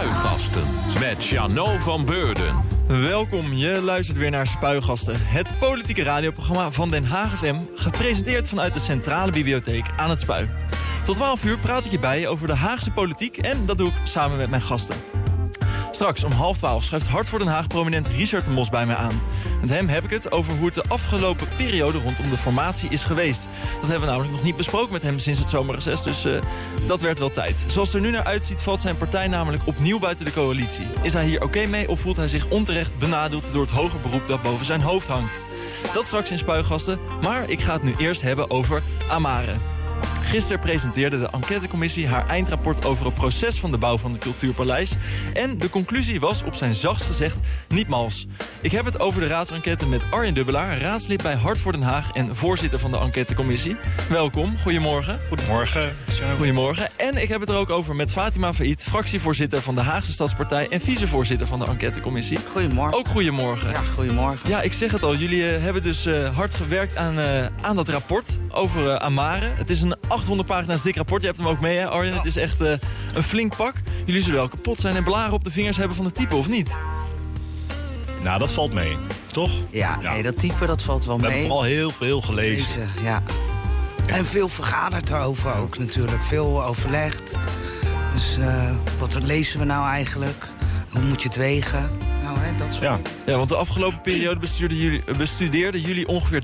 Spuigasten met Jeannot van Beurden. Welkom, je luistert weer naar Spuigasten. Het politieke radioprogramma van Den Haag FM... gepresenteerd vanuit de Centrale Bibliotheek aan het Spui. Tot 12 uur praat ik je bij over de Haagse politiek... en dat doe ik samen met mijn gasten. Straks om half twaalf schrijft Hart voor Den Haag prominent Richard de Mos bij mij aan. Met hem heb ik het over hoe het de afgelopen periode rondom de formatie is geweest. Dat hebben we namelijk nog niet besproken met hem sinds het zomerreces, dus uh, dat werd wel tijd. Zoals het er nu naar uitziet valt zijn partij namelijk opnieuw buiten de coalitie. Is hij hier oké mee of voelt hij zich onterecht benadeeld door het hoger beroep dat boven zijn hoofd hangt? Dat straks in Spuigasten, maar ik ga het nu eerst hebben over Amare. Gisteren presenteerde de enquêtecommissie haar eindrapport over het proces van de bouw van het Cultuurpaleis. En de conclusie was op zijn zachtst gezegd niet mals. Ik heb het over de raadsenquête met Arjen Dubbelaar, raadslid bij Hart voor Den Haag en voorzitter van de enquêtecommissie. Welkom, goedemorgen. Goedemorgen. Goedemorgen. En ik heb het er ook over met Fatima Faid, fractievoorzitter van de Haagse Stadspartij en vicevoorzitter van de enquêtecommissie. Goedemorgen. Ook goedemorgen. Ja, goedemorgen. Ja, ik zeg het al, jullie uh, hebben dus uh, hard gewerkt aan, uh, aan dat rapport over uh, Amare. Het is een 800 pagina's dik rapport. Je hebt hem ook mee, hè, Arjen? Het is echt uh, een flink pak. Jullie zullen wel kapot zijn en blaren op de vingers hebben van het type, of niet? Nou, dat valt mee, toch? Ja, ja. nee, dat type dat valt wel We mee. hebben vooral heel veel gelezen. Lezen, ja. En veel vergaderd erover ook natuurlijk. Veel overlegd. Dus uh, wat lezen we nou eigenlijk? Hoe moet je het wegen? Nou, hè, dat soort Ja. Ja, want de afgelopen periode bestudeerden jullie, bestudeerden jullie ongeveer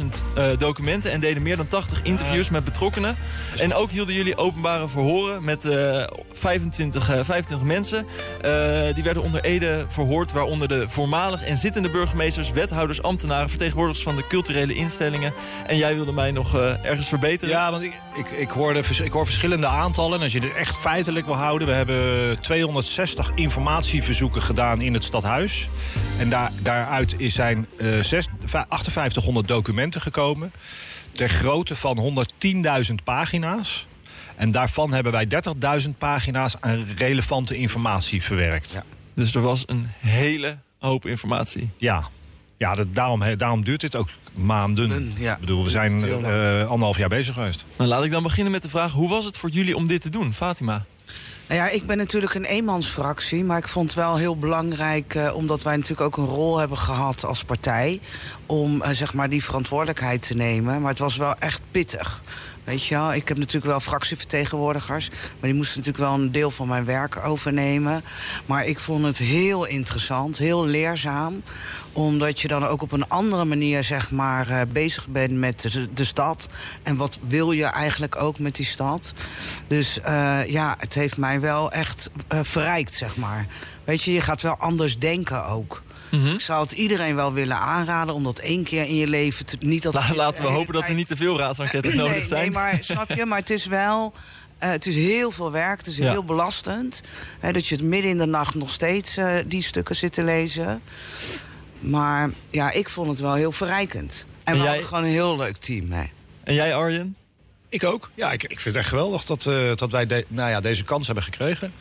30.000 uh, documenten... en deden meer dan 80 interviews met betrokkenen. En ook hielden jullie openbare verhoren met uh, 25, 25 mensen. Uh, die werden onder Ede verhoord, waaronder de voormalig en zittende burgemeesters... wethouders, ambtenaren, vertegenwoordigers van de culturele instellingen. En jij wilde mij nog uh, ergens verbeteren? Ja, want ik, ik, ik, hoorde, ik hoor verschillende aantallen. En als je het echt feitelijk wil houden... we hebben 260 informatieverzoeken gedaan in het stadhuis... En daar, daaruit zijn uh, 6, 5800 documenten gekomen. Ter grootte van 110.000 pagina's. En daarvan hebben wij 30.000 pagina's aan relevante informatie verwerkt. Ja. Dus er was een hele hoop informatie. Ja, ja dat, daarom, daarom duurt dit ook maanden. Ja. Ik bedoel, we zijn uh, anderhalf jaar bezig geweest. Nou, laat ik dan beginnen met de vraag... hoe was het voor jullie om dit te doen, Fatima? Nou ja, ik ben natuurlijk een eenmansfractie, maar ik vond het wel heel belangrijk, uh, omdat wij natuurlijk ook een rol hebben gehad als partij, om uh, zeg maar die verantwoordelijkheid te nemen. Maar het was wel echt pittig. Weet je ik heb natuurlijk wel fractievertegenwoordigers, maar die moesten natuurlijk wel een deel van mijn werk overnemen. Maar ik vond het heel interessant, heel leerzaam, omdat je dan ook op een andere manier zeg maar uh, bezig bent met de, stad en wat wil je eigenlijk ook met die stad. Dus uh, ja, het heeft mij wel echt uh, verrijkt zeg maar. Weet je, je gaat wel anders denken ook. Mm -hmm. Dus ik zou het iedereen wel willen aanraden om dat één keer in je leven te niet dat. La, laten we hopen tijd... dat er niet te veel raadsenquêtes nee, nodig zijn. Nee, maar snap je? Maar het is wel. Uh, het is heel veel werk, het is ja. heel belastend. Hè, dat je het midden in de nacht nog steeds uh, die stukken zit te lezen. Maar ja, ik vond het wel heel verrijkend. En, en we jij... hadden gewoon een heel leuk team. Hè. En jij, Arjen? Ik ook. Ja, ik, ik vind het echt geweldig dat, uh, dat wij de, nou ja, deze kans hebben gekregen.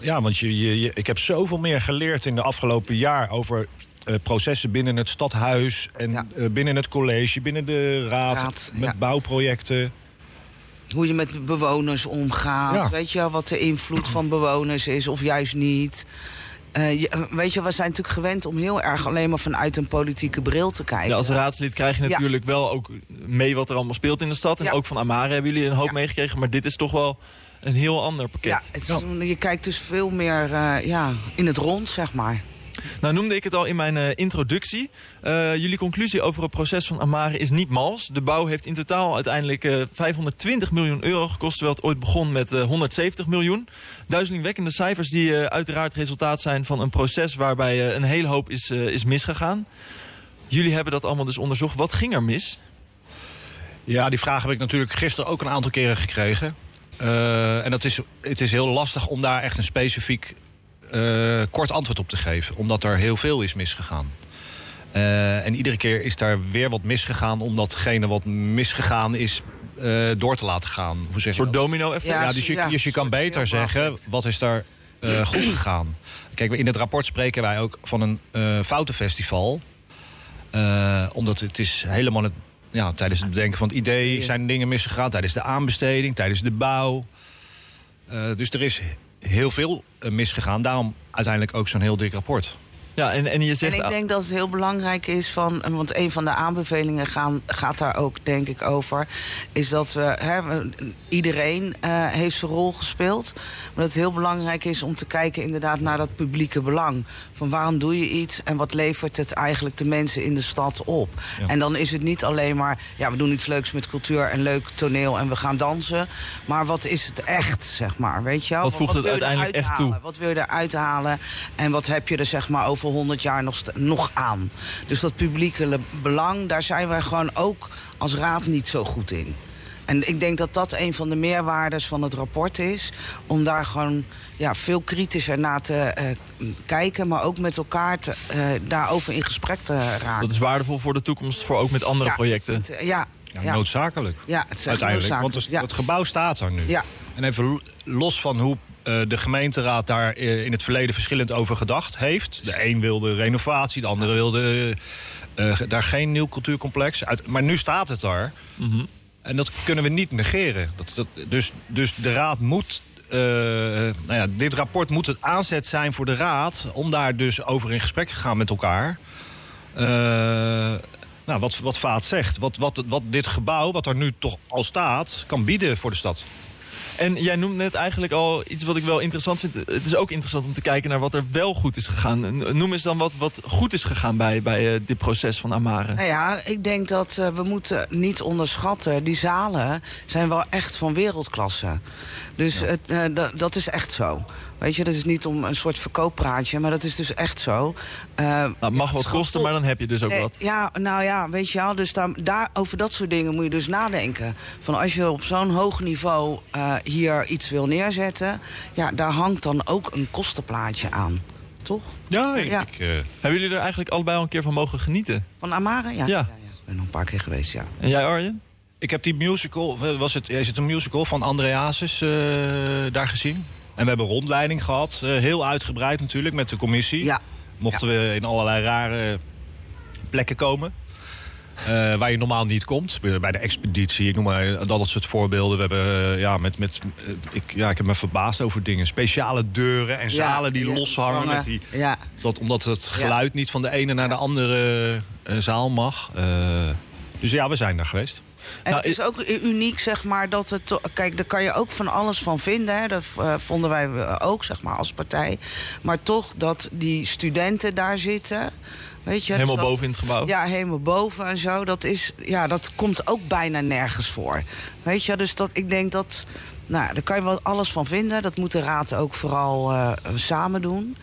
Ja, want je, je, je, ik heb zoveel meer geleerd in de afgelopen jaar over uh, processen binnen het stadhuis en ja. uh, binnen het college, binnen de raad, raad met ja. bouwprojecten. Hoe je met bewoners omgaat, ja. weet je wat de invloed van bewoners is of juist niet. Uh, je, weet je, we zijn natuurlijk gewend om heel erg alleen maar vanuit een politieke bril te kijken. Ja, als raadslid krijg je natuurlijk wel ook mee wat er allemaal speelt in de stad. En ook van Amare hebben jullie een hoop meegekregen, maar dit is toch wel een heel ander pakket. Ja, het is, je kijkt dus veel meer uh, ja, in het rond, zeg maar. Nou noemde ik het al in mijn uh, introductie. Uh, jullie conclusie over het proces van Amare is niet mals. De bouw heeft in totaal uiteindelijk uh, 520 miljoen euro gekost... terwijl het ooit begon met 170 miljoen. Duizelingwekkende cijfers die uiteraard resultaat zijn van een proces... waarbij een hele hoop is, is misgegaan. Jullie hebben dat allemaal dus onderzocht. Wat ging er mis? Ja, die vraag heb ik natuurlijk gisteren ook een aantal keren gekregen. Uh, en dat is, het is heel lastig om daar echt een specifiek uh, kort antwoord op te geven. Omdat er heel veel is misgegaan. Uh, en iedere keer is daar weer wat misgegaan... omdat datgene wat misgegaan is door te laten gaan. Hoe zeg een soort domino-effect? Ja, ja, dus je, ja, dus je kan beter zeggen, wat is daar goed gegaan? Kijk, in het rapport spreken wij ook van een foutenfestival. omdat het is helemaal... Het, ja, tijdens het bedenken van het idee zijn dingen misgegaan. Tijdens de aanbesteding, tijdens de bouw. Eh, dus er is heel veel eh, misgegaan. Daarom uiteindelijk ook zo'n heel dik rapport. Ja, en, en je zegt... En ik denk dat het heel belangrijk is van, want een van de aanbevelingen gaan, gaat daar ook denk ik over, is dat we, hè, iedereen eh, heeft zijn rol gespeeld, maar dat het heel belangrijk is om te kijken inderdaad naar dat publieke belang. Van waarom doe je iets en wat levert het eigenlijk de mensen in de stad op? Ja. En dan is het niet alleen maar, ja, we doen iets leuks met cultuur en leuk toneel en we gaan dansen, maar wat is het echt, zeg maar, weet je wel? Wat voegt het wil je uiteindelijk eruit echt toe? halen? Wat wil je eruit halen? En wat heb je er zeg maar over 100 jaar nog, nog aan? Dus dat publieke belang, daar zijn wij gewoon ook als raad niet zo goed in. En ik denk dat dat een van de meerwaardes van het rapport is. Om daar gewoon ja, veel kritischer naar te eh, kijken. Maar ook met elkaar te, eh, daarover in gesprek te raken. Dat is waardevol voor de toekomst, voor ook met andere Ja, projecten. het, eh, ja, Ja, ja, noodzakelijk. ja, het is uiteindelijk. Want het, ja. het gebouw staat er nu. Ja. En even lo- los van hoe eh, de gemeenteraad daar eh, in het verleden verschillend over gedacht heeft. De een wilde renovatie, de andere wilde eh, daar geen nieuw cultuurcomplex. Uit, maar nu staat het daar. Mhm. En dat kunnen we niet negeren. Dat, dat, dus, dus de raad moet. nou ja, dit rapport moet het aanzet zijn voor de raad om daar dus over in gesprek te gaan met elkaar. Nou, wat, wat Vaat zegt, wat, wat, wat dit gebouw, wat er nu toch al staat, kan bieden voor de stad. En jij noemt net eigenlijk al iets wat ik wel interessant vind. Het is ook interessant om te kijken naar wat er wel goed is gegaan. Noem eens dan wat, wat goed is gegaan bij, bij eh, dit proces van Amare. Nou ja, ik denk dat eh, we moeten niet onderschatten. Die zalen zijn wel echt van wereldklasse. Dus het, eh, da- dat is echt zo. Weet je, dat is niet om een soort verkooppraatje, maar dat is dus echt zo. Nou, het mag wat kosten, maar dan heb je dus ook Nee, wat. Ja, nou ja, weet je wel. Dus daar, daar, over dat soort dingen moet je dus nadenken. Van als je op zo'n hoog niveau eh, hier iets wil neerzetten... ja, daar hangt dan ook een kostenplaatje aan. Toch? Ja, ik, Ja. ik, eh, Hebben jullie er eigenlijk allebei al een keer van mogen genieten? Van Amare? Ja. Ja. ja, ja. Ik ben nog een paar keer geweest, ja. En jij Arjen? ik heb die musical, was het, is het een musical van André Hazes eh, daar gezien? En we hebben rondleiding gehad, eh, heel uitgebreid natuurlijk met de commissie. Ja. Mochten we in allerlei rare plekken komen. eh, waar je normaal niet komt. Bij de expeditie, ik noem maar dat soort voorbeelden. We hebben, eh, ja, met, met, eh, ik, ja, ik heb me verbaasd over dingen. Speciale deuren en zalen die Ja, loshangen. hangen. Met die, Ja. dat, omdat het geluid niet van de ene naar de andere eh, zaal mag. Eh, dus ja, we zijn daar geweest. En Nou, het is ook uniek, zeg maar, dat het... Kijk, daar kan je ook van alles van vinden. Hè. Dat eh, vonden wij eh, ook, zeg maar, als partij. Maar toch dat die studenten daar zitten... Weet je, Helemaal dus dat- boven in het gebouw. Ja, helemaal boven en zo. Dat, is, ja, dat komt ook bijna nergens voor. Weet je, dus dat, ik denk dat... Nou, daar kan je wel alles van vinden. Dat moet de raad ook vooral eh, samen doen.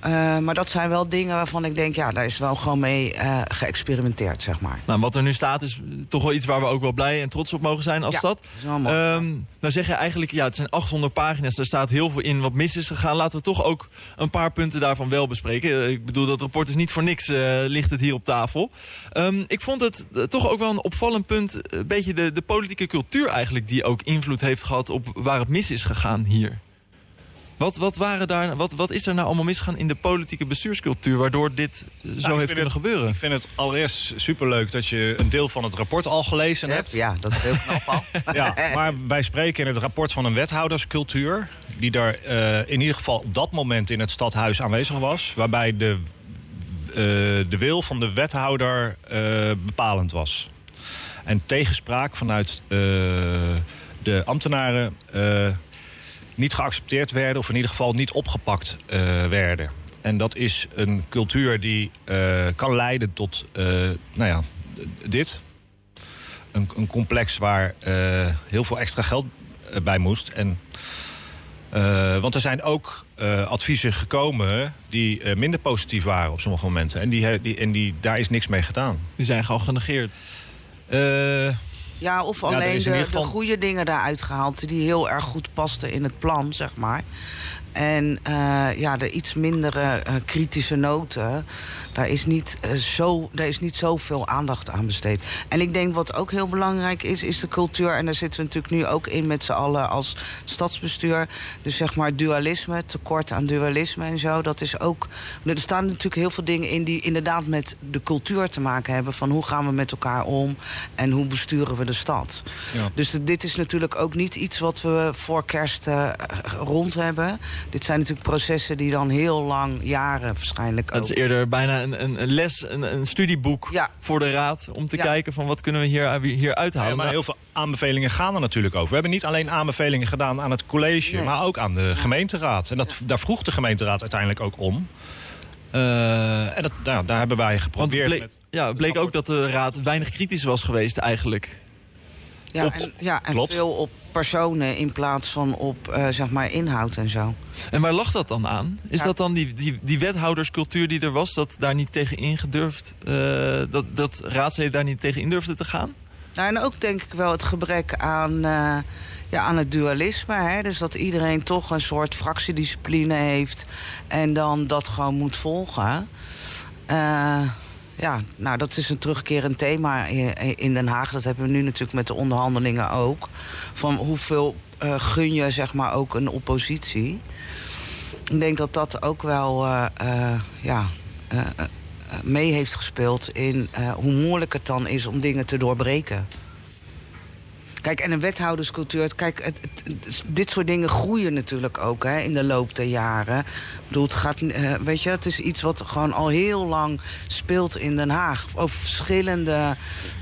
Eh, maar dat zijn wel dingen waarvan ik denk... ja, daar is wel gewoon mee eh, geëxperimenteerd, zeg maar. Nou, wat er nu staat is toch wel iets waar we ook wel blij en trots op mogen zijn als Ja, stad. dat is wel mooi. Ehm, nou zeg je eigenlijk, ja, het zijn 800 pagina's. Daar staat heel veel in wat mis is gegaan. Laten we toch ook een paar punten daarvan wel bespreken. Eh, Ik bedoel, dat rapport is niet voor niks, ligt het hier op tafel. Ehm, ik vond het toch ook wel een opvallend punt. Een beetje de, de politieke cultuur eigenlijk die ook invloed heeft gehad op waar het mis is gegaan hier. Wat, wat, waren daar, wat, wat is er nou allemaal misgegaan in de politieke bestuurscultuur... waardoor dit eh, zo Nou, heeft kunnen het- gebeuren? Ik vind het allereerst superleuk dat je een deel van het rapport al gelezen hebt. Ja, dat is heel knap al. Ja, maar wij spreken in het rapport van een wethouderscultuur. Die daar eh, in ieder geval op dat moment in het stadhuis aanwezig was. Waarbij de, eh, de wil van de wethouder eh, bepalend was. En tegenspraak vanuit eh, de ambtenaren eh, niet geaccepteerd werden. Of in ieder geval niet opgepakt eh, werden. En dat is een cultuur die eh, kan leiden tot eh, nou ja, dit een, een complex waar heel veel extra geld bij moest. En, want er zijn ook adviezen gekomen die minder positief waren op sommige momenten. En, die, die, en die, daar is niks mee gedaan. Die zijn gewoon genegeerd. Ja, of alleen de, geval- de goede dingen eruit gehaald... die heel erg goed pasten in het plan, zeg maar. En eh, ja, de iets mindere eh, kritische noten... Daar is, niet, eh, zo, daar is niet zoveel aandacht aan besteed. En ik denk wat ook heel belangrijk is, is de cultuur. En daar zitten we natuurlijk nu ook in met z'n allen als stadsbestuur. Dus zeg maar dualisme, tekort aan dualisme en zo. Dat is ook... Er staan natuurlijk heel veel dingen in die inderdaad met de cultuur te maken hebben. Van hoe gaan we met elkaar om en hoe besturen we de stad. Ja. Dus dit is natuurlijk ook niet iets wat we voor kerst rond hebben. Dit zijn natuurlijk processen die dan heel lang, jaren waarschijnlijk Het ook... is eerder bijna een, een, een les, een, een studieboek Ja. voor de raad... om te Ja. kijken van wat kunnen we hier, hier Ja, uithalen. maar Nou, heel veel aanbevelingen gaan er natuurlijk over. We hebben niet alleen aanbevelingen gedaan aan het college, Nee. maar ook aan de gemeenteraad. En dat, daar vroeg de gemeenteraad uiteindelijk ook om. Eh, en dat, nou, daar hebben wij geprobeerd. het bleek, met, ja, het bleek ook dat de raad weinig kritisch was geweest eigenlijk. Ja, klopt. en, ja, en Klopt. veel op personen in plaats van op eh, zeg maar inhoud en zo. En waar lag dat dan aan? Is Ja. dat dan die, die, die wethouderscultuur die er was... dat daar niet tegen ingedurfd... eh, dat, dat raadsleden daar niet tegen in durfden te gaan? Nou, en ook denk ik wel het gebrek aan, eh, ja, aan het dualisme. Hè? Dus dat iedereen toch een soort fractiediscipline heeft en dan dat gewoon moet volgen. Eh, ja, nou, dat is een terugkerend thema in, Den Haag. Dat hebben we nu natuurlijk met de onderhandelingen ook. Van hoeveel eh, gun je, zeg maar, ook een oppositie. Ik denk dat dat ook wel, eh, eh, ja... mee heeft gespeeld in hoe moeilijk het dan is om dingen te doorbreken. Kijk, en een wethouderscultuur. Kijk, het, dit soort dingen groeien natuurlijk ook hè, in de loop der jaren. Ik bedoel, het gaat, eh, weet je, het is iets wat gewoon al heel lang speelt in Den Haag. Over verschillende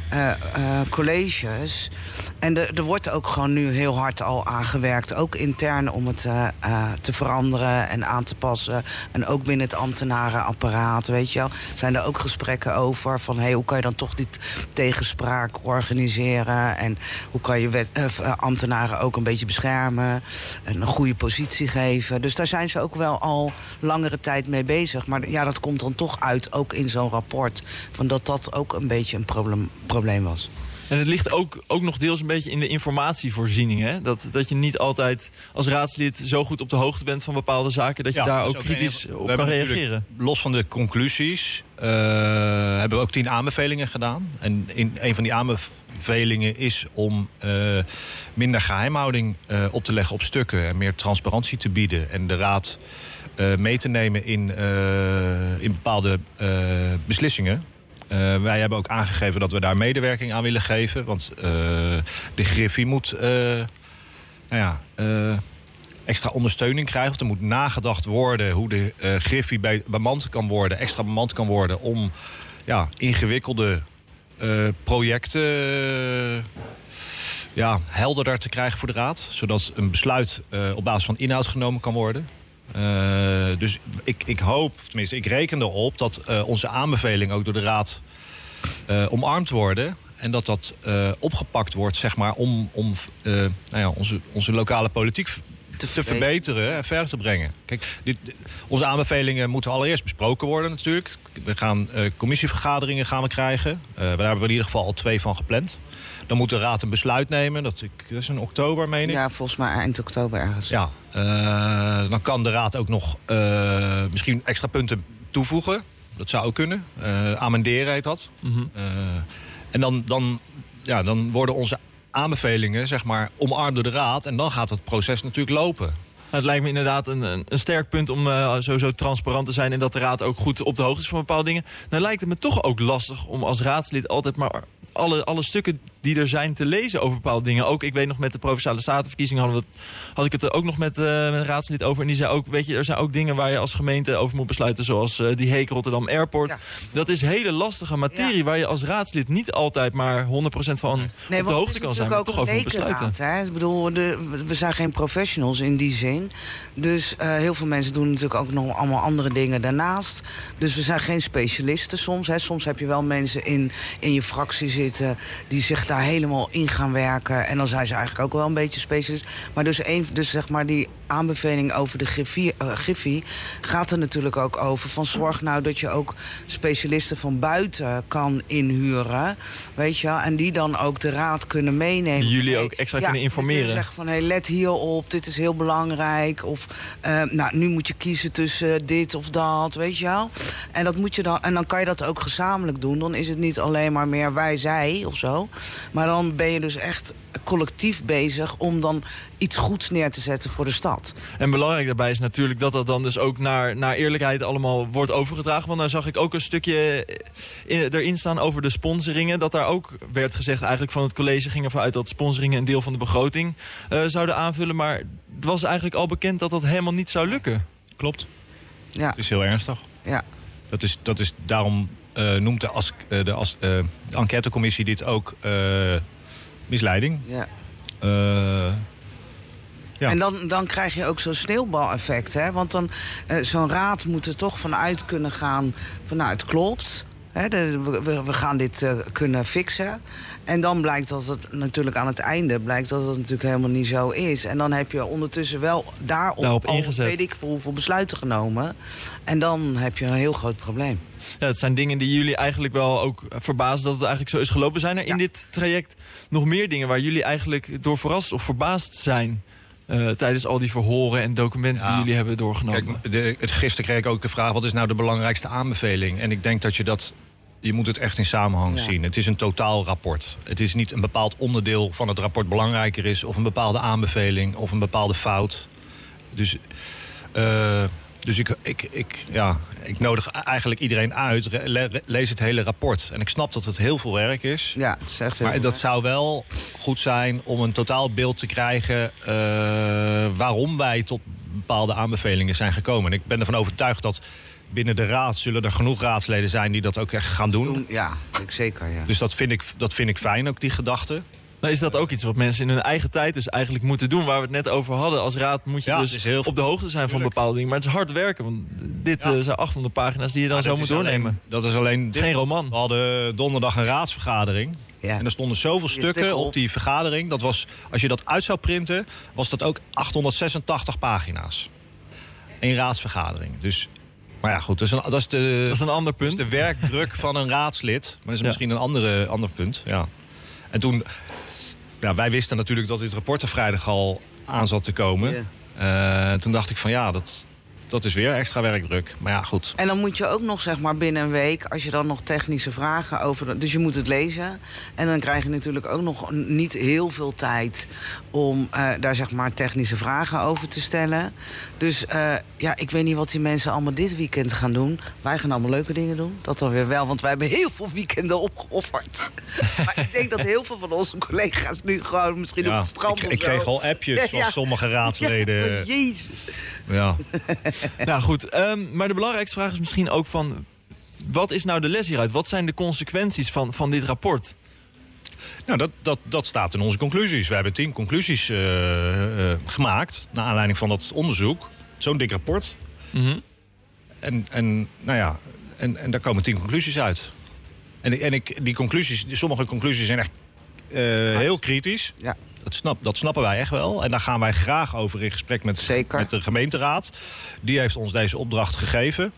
eh, eh, colleges. En er, wordt ook gewoon nu heel hard al aangewerkt. Ook intern om het eh, te veranderen en aan te passen. En ook binnen het ambtenarenapparaat, weet je wel. Zijn er ook gesprekken over van... Hey, hoe kan je dan toch die tegenspraak organiseren? En hoe kan je wet, ambtenaren ook een beetje beschermen? En een goede positie geven. Dus daar zijn ze ook wel al langere tijd mee bezig. Maar ja, dat komt dan toch uit, ook in zo'n rapport... van dat dat ook een beetje een probleem, probleem was. En het ligt ook, ook nog deels een beetje in de informatievoorziening. Hè? Dat, dat je niet altijd als raadslid zo goed op de hoogte bent van bepaalde zaken... dat je Ja, daar ook ook kritisch op kan reageren. Los van de conclusies eh, hebben we ook tien aanbevelingen gedaan. En in een van die aanbevelingen is om eh, minder geheimhouding eh, op te leggen op stukken en meer transparantie te bieden. En de raad eh, mee te nemen in, eh, in bepaalde eh, beslissingen. Eh, wij hebben ook aangegeven dat we daar medewerking aan willen geven. Want eh, de Griffie moet eh, nou ja, extra ondersteuning krijgen. Er moet nagedacht worden hoe de Griffie bij, bemand kan worden, extra bemand kan worden om ja, ingewikkelde projecten ja, helderder te krijgen voor de Raad. Zodat een besluit op basis van inhoud genomen kan worden. Eh, dus ik, ik hoop, tenminste ik reken erop... dat eh, onze aanbevelingen ook door de Raad eh, omarmd worden. En dat dat opgepakt wordt, zeg maar, om, om nou ja, onze, onze lokale politiek te, verbeteren. verbeteren en verder te brengen. Kijk, dit, onze aanbevelingen moeten allereerst besproken worden natuurlijk. We gaan eh, commissievergaderingen gaan we krijgen. Eh, daar hebben we in ieder geval al twee van gepland. Dan moet de Raad een besluit nemen. Dat, ik, dat is in oktober, meen ik. Ja, volgens mij eind oktober ergens. Ja, eh, dan kan de Raad ook nog eh, misschien extra punten toevoegen. Dat zou ook kunnen. Eh, amenderen heet dat. Mhm. Eh, en dan, dan, ja, dan worden onze aanbevelingen zeg maar, omarmd door de Raad. En dan gaat het proces natuurlijk lopen. Nou, het lijkt me inderdaad een, een, sterk punt om eh, sowieso transparant te zijn... en dat de raad ook goed op de hoogte is van bepaalde dingen. Dan lijkt het me toch ook lastig om als raadslid altijd maar... Alle, alle stukken die er zijn te lezen over bepaalde dingen. Ook, ik weet nog, met de Provinciale Statenverkiezingen hadden we het, had ik het er ook nog met, eh, met een raadslid over. En die zei ook, weet je, er zijn ook dingen waar je als gemeente over moet besluiten. Zoals eh, die Heek Rotterdam Airport. Ja. Dat is hele lastige materie Ja. waar je als raadslid niet altijd maar 100% van op de hoogte kan zijn. Natuurlijk toch ook over moet besluiten. Ik bedoel, de, we zijn geen professionals in die zin. Dus eh, heel veel mensen doen natuurlijk ook nog allemaal andere dingen daarnaast. Dus we zijn geen specialisten soms. Hè. Soms heb je wel mensen in, in je fractie zitten... die zich daar helemaal in gaan werken. En dan zijn ze eigenlijk ook wel een beetje specialist. Maar dus, een, dus zeg maar die aanbeveling over de Griffie, eh, Griffie... gaat er natuurlijk ook over van zorg nou dat je ook specialisten van buiten kan inhuren. Weet je wel? En die dan ook de raad kunnen meenemen. Die jullie ook extra ja, kunnen informeren. kunnen zeggen van, hey, let hierop, dit is heel belangrijk. Of, eh, nou, nu moet je kiezen tussen dit of dat, weet je wel. En, dat moet je dan, en dan kan je dat ook gezamenlijk doen. Dan is het niet alleen maar meer wij, zij of zo. Maar dan ben je dus echt collectief bezig om dan iets goeds neer te zetten voor de stad. En belangrijk daarbij is natuurlijk dat dat dan dus ook naar, naar eerlijkheid allemaal wordt overgedragen. Want daar zag ik ook een stukje in, erin staan over de sponsoringen. Dat daar ook werd gezegd eigenlijk van het college ging ervan uit dat sponsoringen een deel van de begroting uh, zouden aanvullen. Maar het was eigenlijk al bekend dat dat helemaal niet zou lukken. Klopt. Ja. Het is heel ernstig. Ja. Dat is, dat is daarom noemt de, as, uh, de, as, uh, de enquêtecommissie dit ook misleiding. Ja. ja. En dan, dan krijg je ook zo'n sneeuwbaleffect. Hè? Want dan zo'n raad moet er toch vanuit kunnen gaan van nou het klopt. De, we, we, gaan dit kunnen fixen. En dan blijkt dat het natuurlijk aan het einde blijkt dat het natuurlijk helemaal niet zo is. En dan heb je ondertussen wel daarop, daarop al, ingezet. weet ik voor hoeveel besluiten genomen. En dan heb je een heel groot probleem. Ja, het zijn dingen die jullie eigenlijk wel ook verbazen dat het eigenlijk zo is gelopen. Zijn er in dit traject nog meer dingen waar jullie eigenlijk door verrast of verbaasd zijn? Uh, tijdens al die verhoren en documenten Ja. die jullie hebben doorgenomen. Kijk, de, het, gisteren kreeg ik ook de vraag: wat is nou de belangrijkste aanbeveling? En ik denk dat je dat. Je moet het echt in samenhang Ja. zien. Het is een totaalrapport. Het is niet een bepaald onderdeel van het rapport belangrijker is, of een bepaalde aanbeveling, of een bepaalde fout. Dus, eh, dus ik, ik, ik, ja, ik nodig eigenlijk iedereen uit. le- lees het hele rapport. En ik snap dat het heel veel werk is. Ja, het is echt heel Maar dat zou wel goed zijn om een totaalbeeld te krijgen eh, waarom wij tot bepaalde aanbevelingen zijn gekomen. En ik ben ervan overtuigd dat binnen de raad zullen er genoeg raadsleden zijn die dat ook echt gaan doen. Ja, ik zeker, ja. Dus dat vind ik, dat vind ik fijn, ook die gedachte. Nou is dat ook iets wat mensen in hun eigen tijd dus eigenlijk moeten doen. Waar we het net over hadden. Als raad moet je Ja, dus heel- op de hoogte zijn van Tuurlijk. bepaalde dingen. Maar het is hard werken. Want dit Ja. eh, zijn 800 pagina's die je dan Maar zo moet alleen- doornemen. dat is alleen. Het is geen roman. We hadden donderdag een raadsvergadering. ja. En er stonden zoveel stukken op. die vergadering. Dat was, als je dat uit zou printen, was dat ook 886 pagina's. Eén raadsvergadering. Dus, maar ja, goed. Dat is, een, dat is de, Dat is een ander dat is punt. de werkdruk van een raadslid. Maar dat is Ja. misschien een andere, ander punt. Ja. En toen, ja, wij wisten natuurlijk dat dit rapport er vrijdag al aan zat te komen. Eh, toen dacht ik van ja, dat, dat is weer extra werkdruk. Maar ja, goed. En dan moet je ook nog, zeg maar, binnen een week, als je dan nog technische vragen over. Dus je moet het lezen. En dan krijg je natuurlijk ook nog niet heel veel tijd om eh, daar, zeg maar, technische vragen over te stellen. Dus eh, ja, ik weet niet wat die mensen allemaal dit weekend gaan doen. Wij gaan allemaal leuke dingen doen. Dat dan weer wel, want wij hebben heel veel weekenden opgeofferd. maar ik denk dat heel veel van onze collega's nu gewoon misschien op het strand ik, ik kreeg al appjes Ja, van ja. sommige raadsleden. jezus. Ja. Nou goed, ehm, maar de belangrijkste vraag is misschien ook van... Wat is nou de les hieruit? Wat zijn de consequenties van, van dit rapport? Nou, dat, dat, dat staat in onze conclusies. We hebben tien conclusies eh, eh, gemaakt. Naar aanleiding van dat onderzoek. Zo'n dik rapport. Mhm. En, en, nou ja, en, en daar komen tien conclusies uit. En, en ik, die conclusies, sommige conclusies zijn echt eh, heel kritisch. Ja. Dat, snap, dat snappen wij echt wel. En daar gaan wij graag over in gesprek met, Zeker. met de gemeenteraad. Die heeft ons deze opdracht gegeven.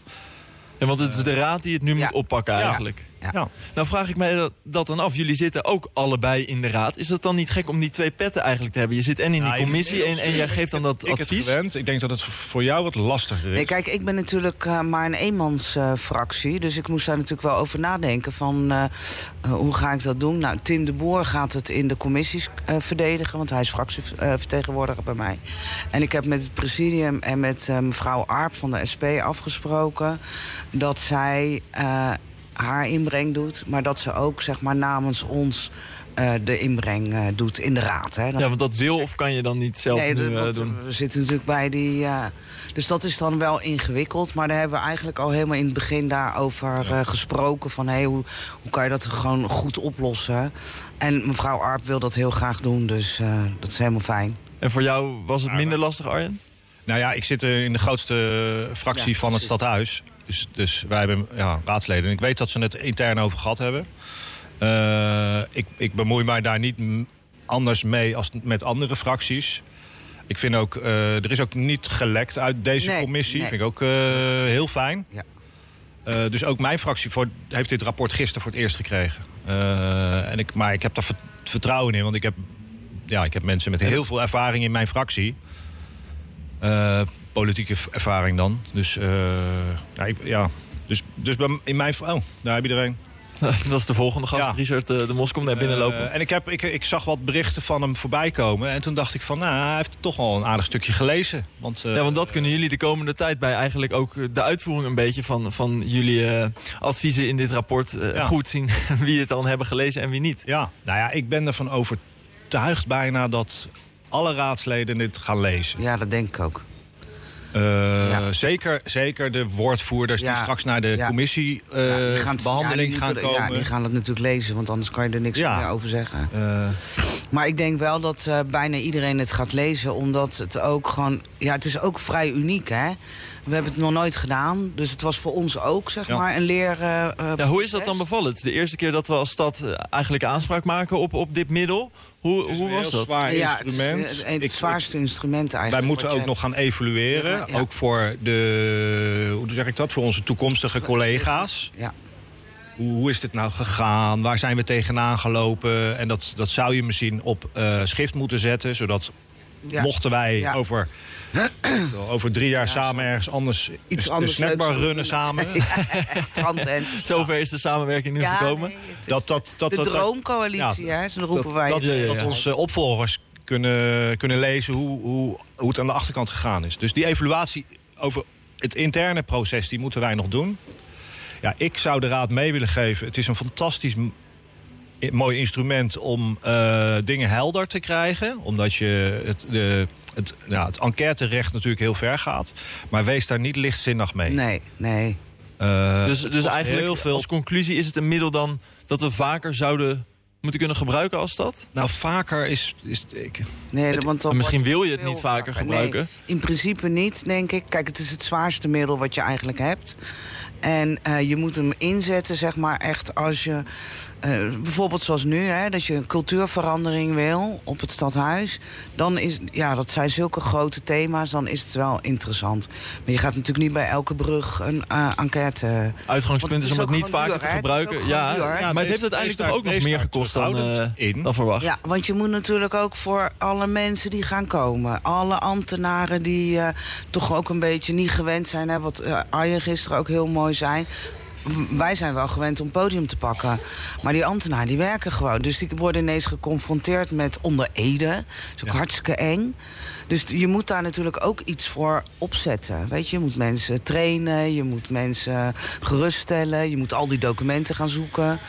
En want het is de raad die het nu Ja. moet oppakken eigenlijk. Ja. Ja. Nou vraag ik mij dat, dat dan af. Jullie zitten ook allebei in de raad. Is het dan niet gek om die twee petten eigenlijk te hebben? Je zit en in die commissie en, en jij geeft dan dat ik het advies. gewend. Ik denk dat het voor jou wat lastiger is. Nee, kijk, ik ben natuurlijk eh, maar een eenmansfractie. dus ik moest daar natuurlijk wel over nadenken van eh, eh, hoe ga ik dat doen. Nou, Tim de Boer gaat het in de commissies eh, verdedigen, want hij is fractievertegenwoordiger bij mij. En ik heb met het presidium en met mevrouw Arp van de SP afgesproken dat zij eh, haar inbreng doet, maar dat ze ook zeg maar namens ons eh, de inbreng eh, doet in de raad. Hè. Dan Ja, want dat wil of kan je dan niet zelf Nee, nu dat- eh, doen? we zitten natuurlijk bij die... ja. dus dat is dan wel ingewikkeld. Maar daar hebben we eigenlijk al helemaal in het begin daarover eh, gesproken. Van hey, hoe, hoe kan je dat gewoon goed oplossen? En mevrouw Arp wil dat heel graag doen, dus eh, dat is helemaal fijn. En voor jou was het minder lastig, Arjen? Nou ja, ik zit eh, in de grootste fractie Ja, van het stadhuis. Dus, dus wij hebben ja, raadsleden. En ik weet dat ze het intern over gehad hebben. Eh, ik, ik bemoei mij daar niet anders mee als met andere fracties. Ik vind ook, eh, er is ook niet gelekt uit deze Nee, commissie. nee. Vind ik ook eh, heel fijn. Ja. Eh, dus ook mijn fractie voor, heeft dit rapport gisteren voor het eerst gekregen. Eh, en ik, maar ik heb daar vert- vertrouwen in, want ik heb, ja, ik heb mensen met heel veel ervaring in mijn fractie. Eh, politieke ervaring dan. Dus, eh, ja, ik, ja. dus, dus in mijn... Oh, daar heb je er een. Dat is de volgende gast, Ja. Richard eh, de Mos komt naar binnen lopen. En ik, heb, ik, ik zag wat berichten van hem voorbij komen. En toen dacht ik van, nou, hij heeft toch al een aardig stukje gelezen. Want, ja, want dat kunnen jullie de komende tijd bij eigenlijk ook de uitvoering een beetje van, van jullie adviezen in dit rapport Ja. goed zien wie het dan hebben gelezen en wie niet. Ja, nou ja, ik ben ervan overtuigd bijna dat alle raadsleden dit gaan lezen. Ja, dat denk ik ook. Eh, Ja. zeker, zeker de woordvoerders die straks naar de Ja. commissie eh, Ja, die gaan- behandeling gaan komen. Ja, die gaan het natuurlijk lezen, want anders kan je er niks Ja. meer over zeggen. Eh, Maar ik denk wel dat eh, bijna iedereen het gaat lezen, omdat het ook gewoon... Ja, het is ook vrij uniek, hè? We hebben het nog nooit gedaan, dus het was voor ons ook, zeg Ja. maar, een leer... eh, eh, Ja, hoe is dat dan bevallen? Het is de eerste keer dat we als stad eh, eigenlijk aanspraak maken op, op dit middel. Hoe, het is hoe was dat? zwaar Ja, het, instrument. het Ik- zwaarste instrument Wij eigenlijk. moeten wat ook je nog gaan evalueren. Ja, ja. Ook voor de, hoe zeg ik dat, voor onze toekomstige collega's. Ja. Hoe, hoe is dit nou gegaan? Waar zijn we tegenaan gelopen? En dat, dat zou je misschien op eh, schrift moeten zetten. Zodat Ja. mochten wij Ja. over, over drie jaar Ja, samen ergens anders Iets anders een snackbar runnen doen. samen. Strandtent. Zover is de samenwerking nu Ja, gekomen. nee, Dat, dat, dat, de dat, droomcoalitie, ja, hè? Zo roepen dat, wij dat, het. Ja, ja, dat onze opvolgers kunnen, kunnen lezen hoe, hoe, hoe het aan de achterkant gegaan is. Dus die evaluatie over het interne proces, die moeten wij nog doen. Ja, ik zou de raad mee willen geven. Het is een fantastisch mooi instrument om eh, dingen helder te krijgen. Omdat je het, de, het, ja, het enquêterecht natuurlijk heel ver gaat. Maar wees daar niet lichtzinnig mee. Nee, nee. Eh, Dus, dus eigenlijk heel veel als conclusie is het een middel dan dat we vaker zouden moeten kunnen gebruiken als stad? Nou, vaker is. is ik, nee Het- want dan En misschien wil je het niet vaker Nee, gebruiken. in principe niet, denk ik. Kijk, het is het zwaarste middel wat je eigenlijk hebt. En eh, je moet hem inzetten, zeg maar, echt als je... eh, bijvoorbeeld zoals nu, hè, dat je een cultuurverandering wil op het stadhuis. Dan is, ja, dat zijn zulke grote thema's, dan is het wel interessant. Maar je gaat natuurlijk niet bij elke brug een eh, enquête... Uitgangspunt is is om het ook niet vaker duur, te? Het gebruiken. Ja, duur, hè? Ja, maar het heeft uiteindelijk toch ook nog meer gekost dan, eh, in. dan verwacht. Ja, want je moet natuurlijk ook voor alle mensen die gaan komen. Alle ambtenaren die eh, toch ook een beetje niet gewend zijn. Hè, wat eh, Arjen gisteren ook heel mooi W- Wij zijn wel gewend om podium te pakken. Maar die ambtenaren die werken gewoon. Dus die worden ineens geconfronteerd met onder Ede. Dat is ook Ja. hartstikke eng. Dus je moet daar natuurlijk ook iets voor opzetten. Weet je, je moet mensen trainen, je moet mensen geruststellen, je moet al die documenten gaan zoeken.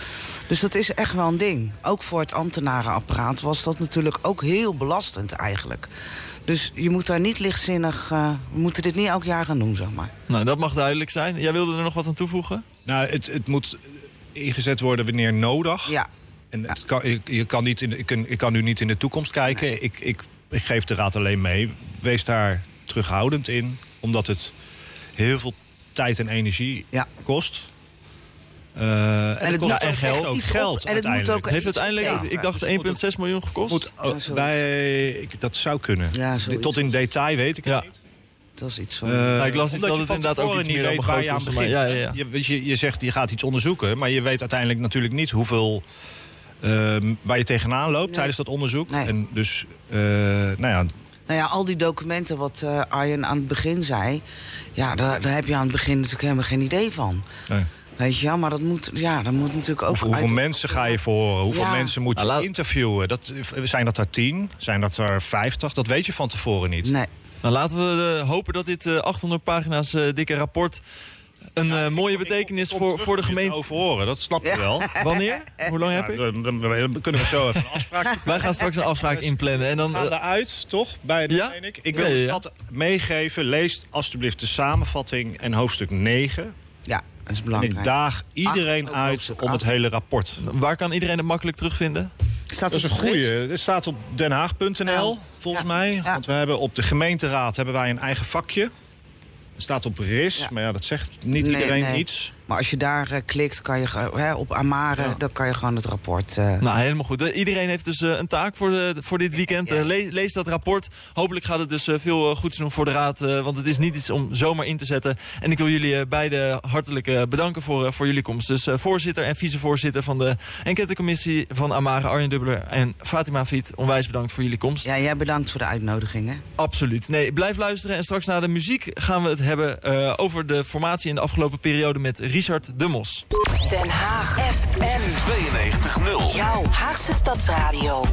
Dus dat is echt wel een ding. Ook voor het ambtenarenapparaat was dat natuurlijk ook heel belastend eigenlijk. Dus je moet daar niet lichtzinnig... eh, we moeten dit niet elk jaar gaan doen, zeg maar. Nou, dat mag duidelijk zijn. Jij wilde er nog wat aan toevoegen? Nou, het, het moet ingezet worden wanneer nodig. Ja, En het kan, je, je kan niet in de, ik, kan, ik kan nu niet in de toekomst kijken. Ik, ik, ik geef de raad alleen mee. Wees daar terughoudend in. Omdat het heel veel tijd en energie Ja. kost. Eh, en, het het kost moet ook ook echt geld. ook iets geld op- en het moet ook- Het heeft iets uiteindelijk, ik dacht Dus het moet 1,6 miljoen gekost. Moet, oh, Ja, zo. bij, ik, dat zou kunnen. Ja, zoiets. Tot in detail weet ik het niet. dat is iets van... Eh, Nou, ik las iets dat je het inderdaad ook iets niet meer weet waar je aan begint. ja, ja, ja. Je, je, je zegt je gaat iets onderzoeken, maar je weet uiteindelijk natuurlijk niet hoeveel ehm, waar je tegenaan loopt Nee. tijdens dat onderzoek. Nee. En dus, eh, nou ja, Nou ja, al die documenten wat eh, Arjen aan het begin zei... ja, daar, daar heb je aan het begin natuurlijk helemaal geen idee van. nee. Weet je, ja, maar dat moet, ja, dat moet natuurlijk ook... hoeveel, hoeveel uit- mensen ga je voor horen? Hoeveel Ja. mensen moet je Nou, laat- interviewen? Dat, zijn dat er tien? Zijn dat er vijftig? Dat weet je van tevoren niet. Nee, Nou, laten we eh, hopen dat dit eh, 800 pagina's eh, dikke rapport een eh, mooie betekenis Kom voor, voor de gemeente... overhoren, dat snap je wel. Wanneer? Hoe lang heb ik? dan, dan- dan kunnen we zo even een afspraak Wij gaan straks een afspraak inplannen. En dan, gaan eh, eruit, toch? Bij de Ja? ik. Ik wil Ja, de stad meegeven. Lees alstublieft de samenvatting en hoofdstuk 9. ja, dat is En belangrijk. ik daag iedereen uit om het hele rapport. waar kan iedereen het makkelijk terugvinden? Staat Dat is een de goede. Het staat op denhaag.nl, volgens Ja. mij. Ja. Want we hebben op de gemeenteraad hebben wij een eigen vakje. Het staat op RIS, Ja. maar ja, dat zegt niet Nee, iedereen nee. iets. Maar als je daar eh, klikt, kan je, hè, op Amare, Ja. dan kan je gewoon het rapport... eh, Nou, helemaal goed. Eh, Iedereen heeft dus een taak voor, de, voor dit weekend. Ja. Le- lees dat rapport. Hopelijk gaat het dus veel goeds doen voor de raad. want het is niet iets om zomaar in te zetten. En ik wil jullie beiden hartelijk bedanken voor, voor jullie komst. Dus voorzitter en vicevoorzitter van de enquêtecommissie van Amare, Arjen Dubbeler en Fatima Fiet. Onwijs bedankt voor jullie komst. ja, jij bedankt voor de uitnodiging, hè? Absoluut. Nee, blijf luisteren. En straks na de muziek gaan we het hebben over de formatie in de afgelopen periode met Richard de Mos. Den Haag FM. 92.0. Jouw Haagse Stadsradio. 100%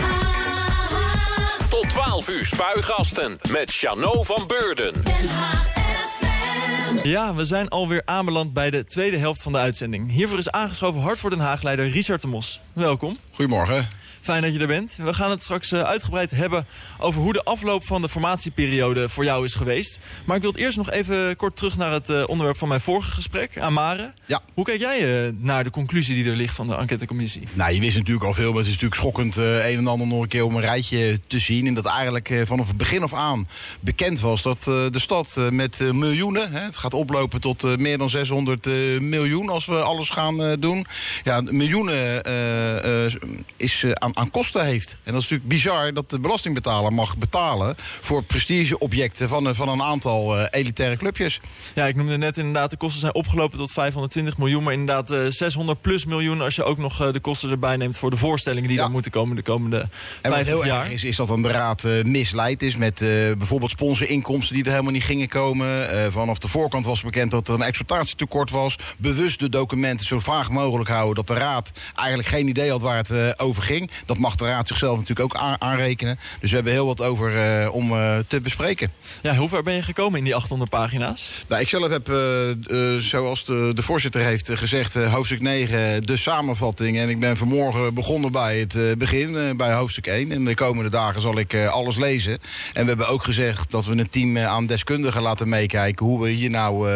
Haag. Tot 12 uur spuigasten met Chano van Beurden. Den Haag FM. Ja, we zijn alweer aanbeland bij de tweede helft van de uitzending. Hiervoor is aangeschoven Hart voor Den Haag-leider Richard de Mos. Welkom. Goedemorgen. Fijn dat je er bent. We gaan het straks eh, uitgebreid hebben over hoe de afloop van de formatieperiode voor jou is geweest. Maar ik wil eerst nog even kort terug naar het eh, onderwerp van mijn vorige gesprek, Amare. Ja. Hoe kijk jij eh, naar de conclusie die er ligt van de enquêtecommissie? Nou, je wist natuurlijk al veel, maar het is natuurlijk schokkend een en ander nog een keer om een rijtje te zien. En dat eigenlijk vanaf het begin af aan bekend was dat de stad met miljoenen, hè, het gaat oplopen tot meer dan 600 eh, miljoen als we alles gaan doen. Ja, miljoenen is eh, aan, aan kosten heeft. En dat is natuurlijk bizar dat de belastingbetaler mag betalen voor prestigeobjecten van, een- van een aantal eh, elitaire clubjes. Ja, ik noemde net inderdaad, de kosten zijn opgelopen tot 520 miljoen. Maar inderdaad eh, 600 plus miljoen als je ook nog eh, de kosten erbij neemt voor de voorstellingen die Ja. dan moeten komen de komende En wat 50 heel jaar. erg is, is dat dan de raad eh, misleid is met eh, bijvoorbeeld sponsorinkomsten die er helemaal niet gingen komen. Eh, vanaf de voorkant was bekend dat er een exploitatietekort was. Bewust de documenten zo vaag mogelijk houden dat de raad eigenlijk geen idee had waar het eh, over ging. Dat mag de raad zichzelf natuurlijk ook aan- aanrekenen. Dus we hebben heel wat over eh, om eh, te bespreken. Ja, hoe ver ben je gekomen in die 800 pagina's? Nou, ik zelf heb, eh, zoals de, de voorzitter heeft gezegd, hoofdstuk 9, de samenvatting. En ik ben vanmorgen begonnen bij het begin, bij hoofdstuk 1. En de komende dagen zal ik alles lezen. En we hebben ook gezegd dat we een team aan deskundigen laten meekijken... hoe we hier nou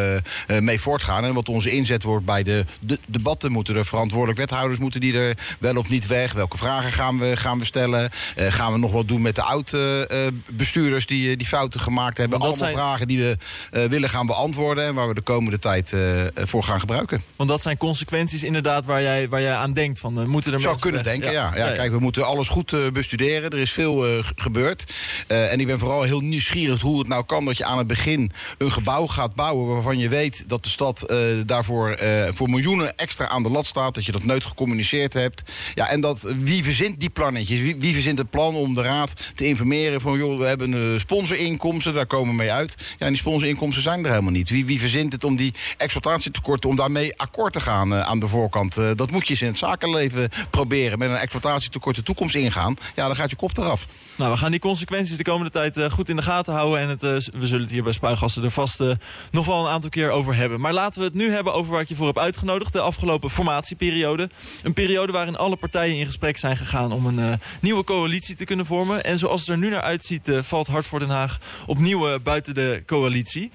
mee voortgaan. En wat onze inzet wordt bij de, de debatten. Moeten er verantwoordelijk wethouders, moeten die er wel of niet weg? Welke vragen gaan we, gaan we stellen? Eh, gaan we nog wat doen met de oud-bestuurders die, eh, die fouten gemaakt hebben? Allemaal zijn- vragen die we eh, willen gaan beantwoorden... en waar we de komende tijd eh, voor gaan gebruiken. Want dat zijn consequenties inderdaad waar jij, waar jij aan denkt. Van, eh, moeten er Zou mensen kunnen denken, ja. Ja, Kijk, we moeten alles goed eh, bestuderen. Er is veel eh, gebeurd. Eh, en ik ben vooral heel nieuwsgierig hoe het nou kan... dat je aan het begin een gebouw gaat bouwen... waarvan je weet dat de stad eh, daarvoor eh, voor miljoenen extra aan de lat staat. Dat je dat nooit gecommuniceerd hebt. Ja, en dat, wie verzint die plannetjes? Wie, wie verzint het plan om de raad te informeren van... joh, we hebben eh, sponsorinkomsten, daar komen we mee uit. Ja, en die sponsorinkomsten zijn er helemaal niet. Wie, wie verzint het om die exploitatietekorten... om daarmee akkoord te gaan eh, aan de voorkant? Eh, dat moet je eens in het zakenleven proberen. Met een exploitatietekort de toekomst ingaan. Ja, dan gaat je kop eraf. Nou, we gaan die consequenties de komende tijd eh, goed in de gaten houden. En het, eh, we zullen het hier bij Spuigassen er vast eh, nog wel een aantal keer over hebben. Maar laten we het nu hebben over waar ik je voor heb uitgenodigd. De afgelopen formatieperiode. Een periode waarin alle partijen in gesprek zijn gegaan om een nieuwe coalitie te kunnen vormen. En zoals het er nu naar uitziet, valt Hart voor Den Haag opnieuw buiten de coalitie.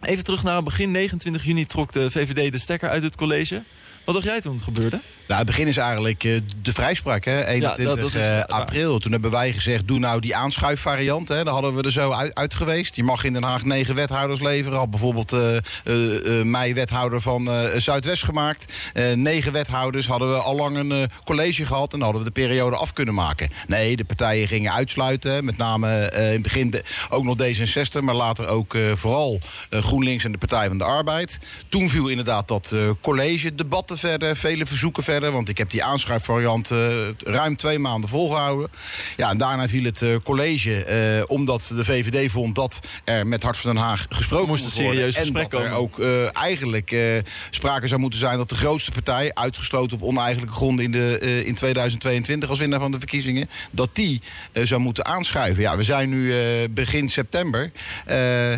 Even terug naar begin. 29 juni trok de VVD de stekker uit het college. Wat dacht jij toen het gebeurde? Nou, het begin is eigenlijk eh, de vrijspraak, hè? 21 dat- dat is eh, waar. april. Toen hebben wij gezegd, doe nou die aanschuifvariant. Hè? Daar hadden we er zo uit, uit geweest. Je mag in Den Haag negen wethouders leveren. Had bijvoorbeeld eh, mij wethouder van Zuidwest gemaakt. Negen wethouders hadden we al lang een college gehad... en hadden we de periode af kunnen maken. Nee, de partijen gingen uitsluiten. Met name in het begin de- ook nog D66... maar later ook vooral GroenLinks en de Partij van de Arbeid. Toen viel inderdaad dat college debatten verder, vele verzoeken verder... want ik heb die aanschuifvariant eh, ruim twee maanden volgehouden. Ja, en daarna viel het eh, college, eh, omdat de VVD vond... dat er met Hart van Den Haag gesproken moest serieus en gesprek dat er ook eigenlijk sprake zou moeten zijn... dat de grootste partij, uitgesloten op oneigenlijke gronden... in, de, in 2022 als winnaar van de verkiezingen... dat die zou moeten aanschuiven. Ja, we zijn nu begin september.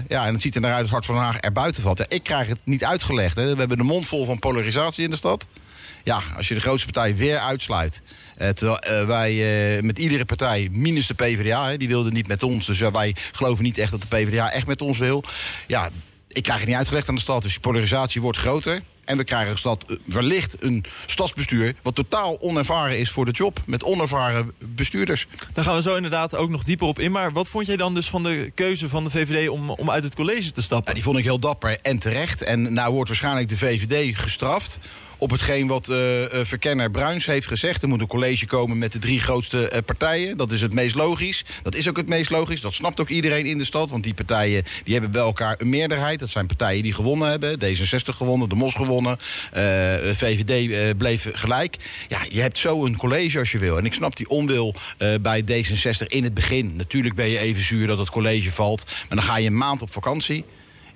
Ja, en het ziet er naar uit dat Hart van Den Haag er buiten valt. Ja, ik krijg het niet uitgelegd. Hè. We hebben de mond vol van polarisatie in de stad. Ja, als je de grootste partij weer uitsluit. eh, terwijl eh, wij eh, met iedere partij, minus de PvdA, hè, die wilde niet met ons. Dus wij geloven niet echt dat de PvdA echt met ons wil. Ja, ik krijg het niet uitgelegd aan de stad. Dus die polarisatie wordt groter. En we krijgen een stad, wellicht een stadsbestuur... wat totaal onervaren is voor de job. Met onervaren bestuurders. Daar gaan we zo inderdaad ook nog dieper op in. Maar wat vond jij dan dus van de keuze van de VVD om, om uit het college te stappen? Ja, die vond ik heel dapper en terecht. En nou wordt waarschijnlijk de VVD gestraft op hetgeen wat eh, eh, verkenner Bruins heeft gezegd. Er moet een college komen met de drie grootste eh, partijen. Dat is het meest logisch. Dat is ook het meest logisch. Dat snapt ook iedereen in de stad. Want die partijen die hebben bij elkaar een meerderheid. Dat zijn partijen die gewonnen hebben. D66 gewonnen, de MOS gewonnen. VVD bleef gelijk. Ja, je hebt zo een college als je wil. En ik snap die onwil bij D66 in het begin. Natuurlijk ben je even zuur dat het college valt. Maar dan ga je een maand op vakantie.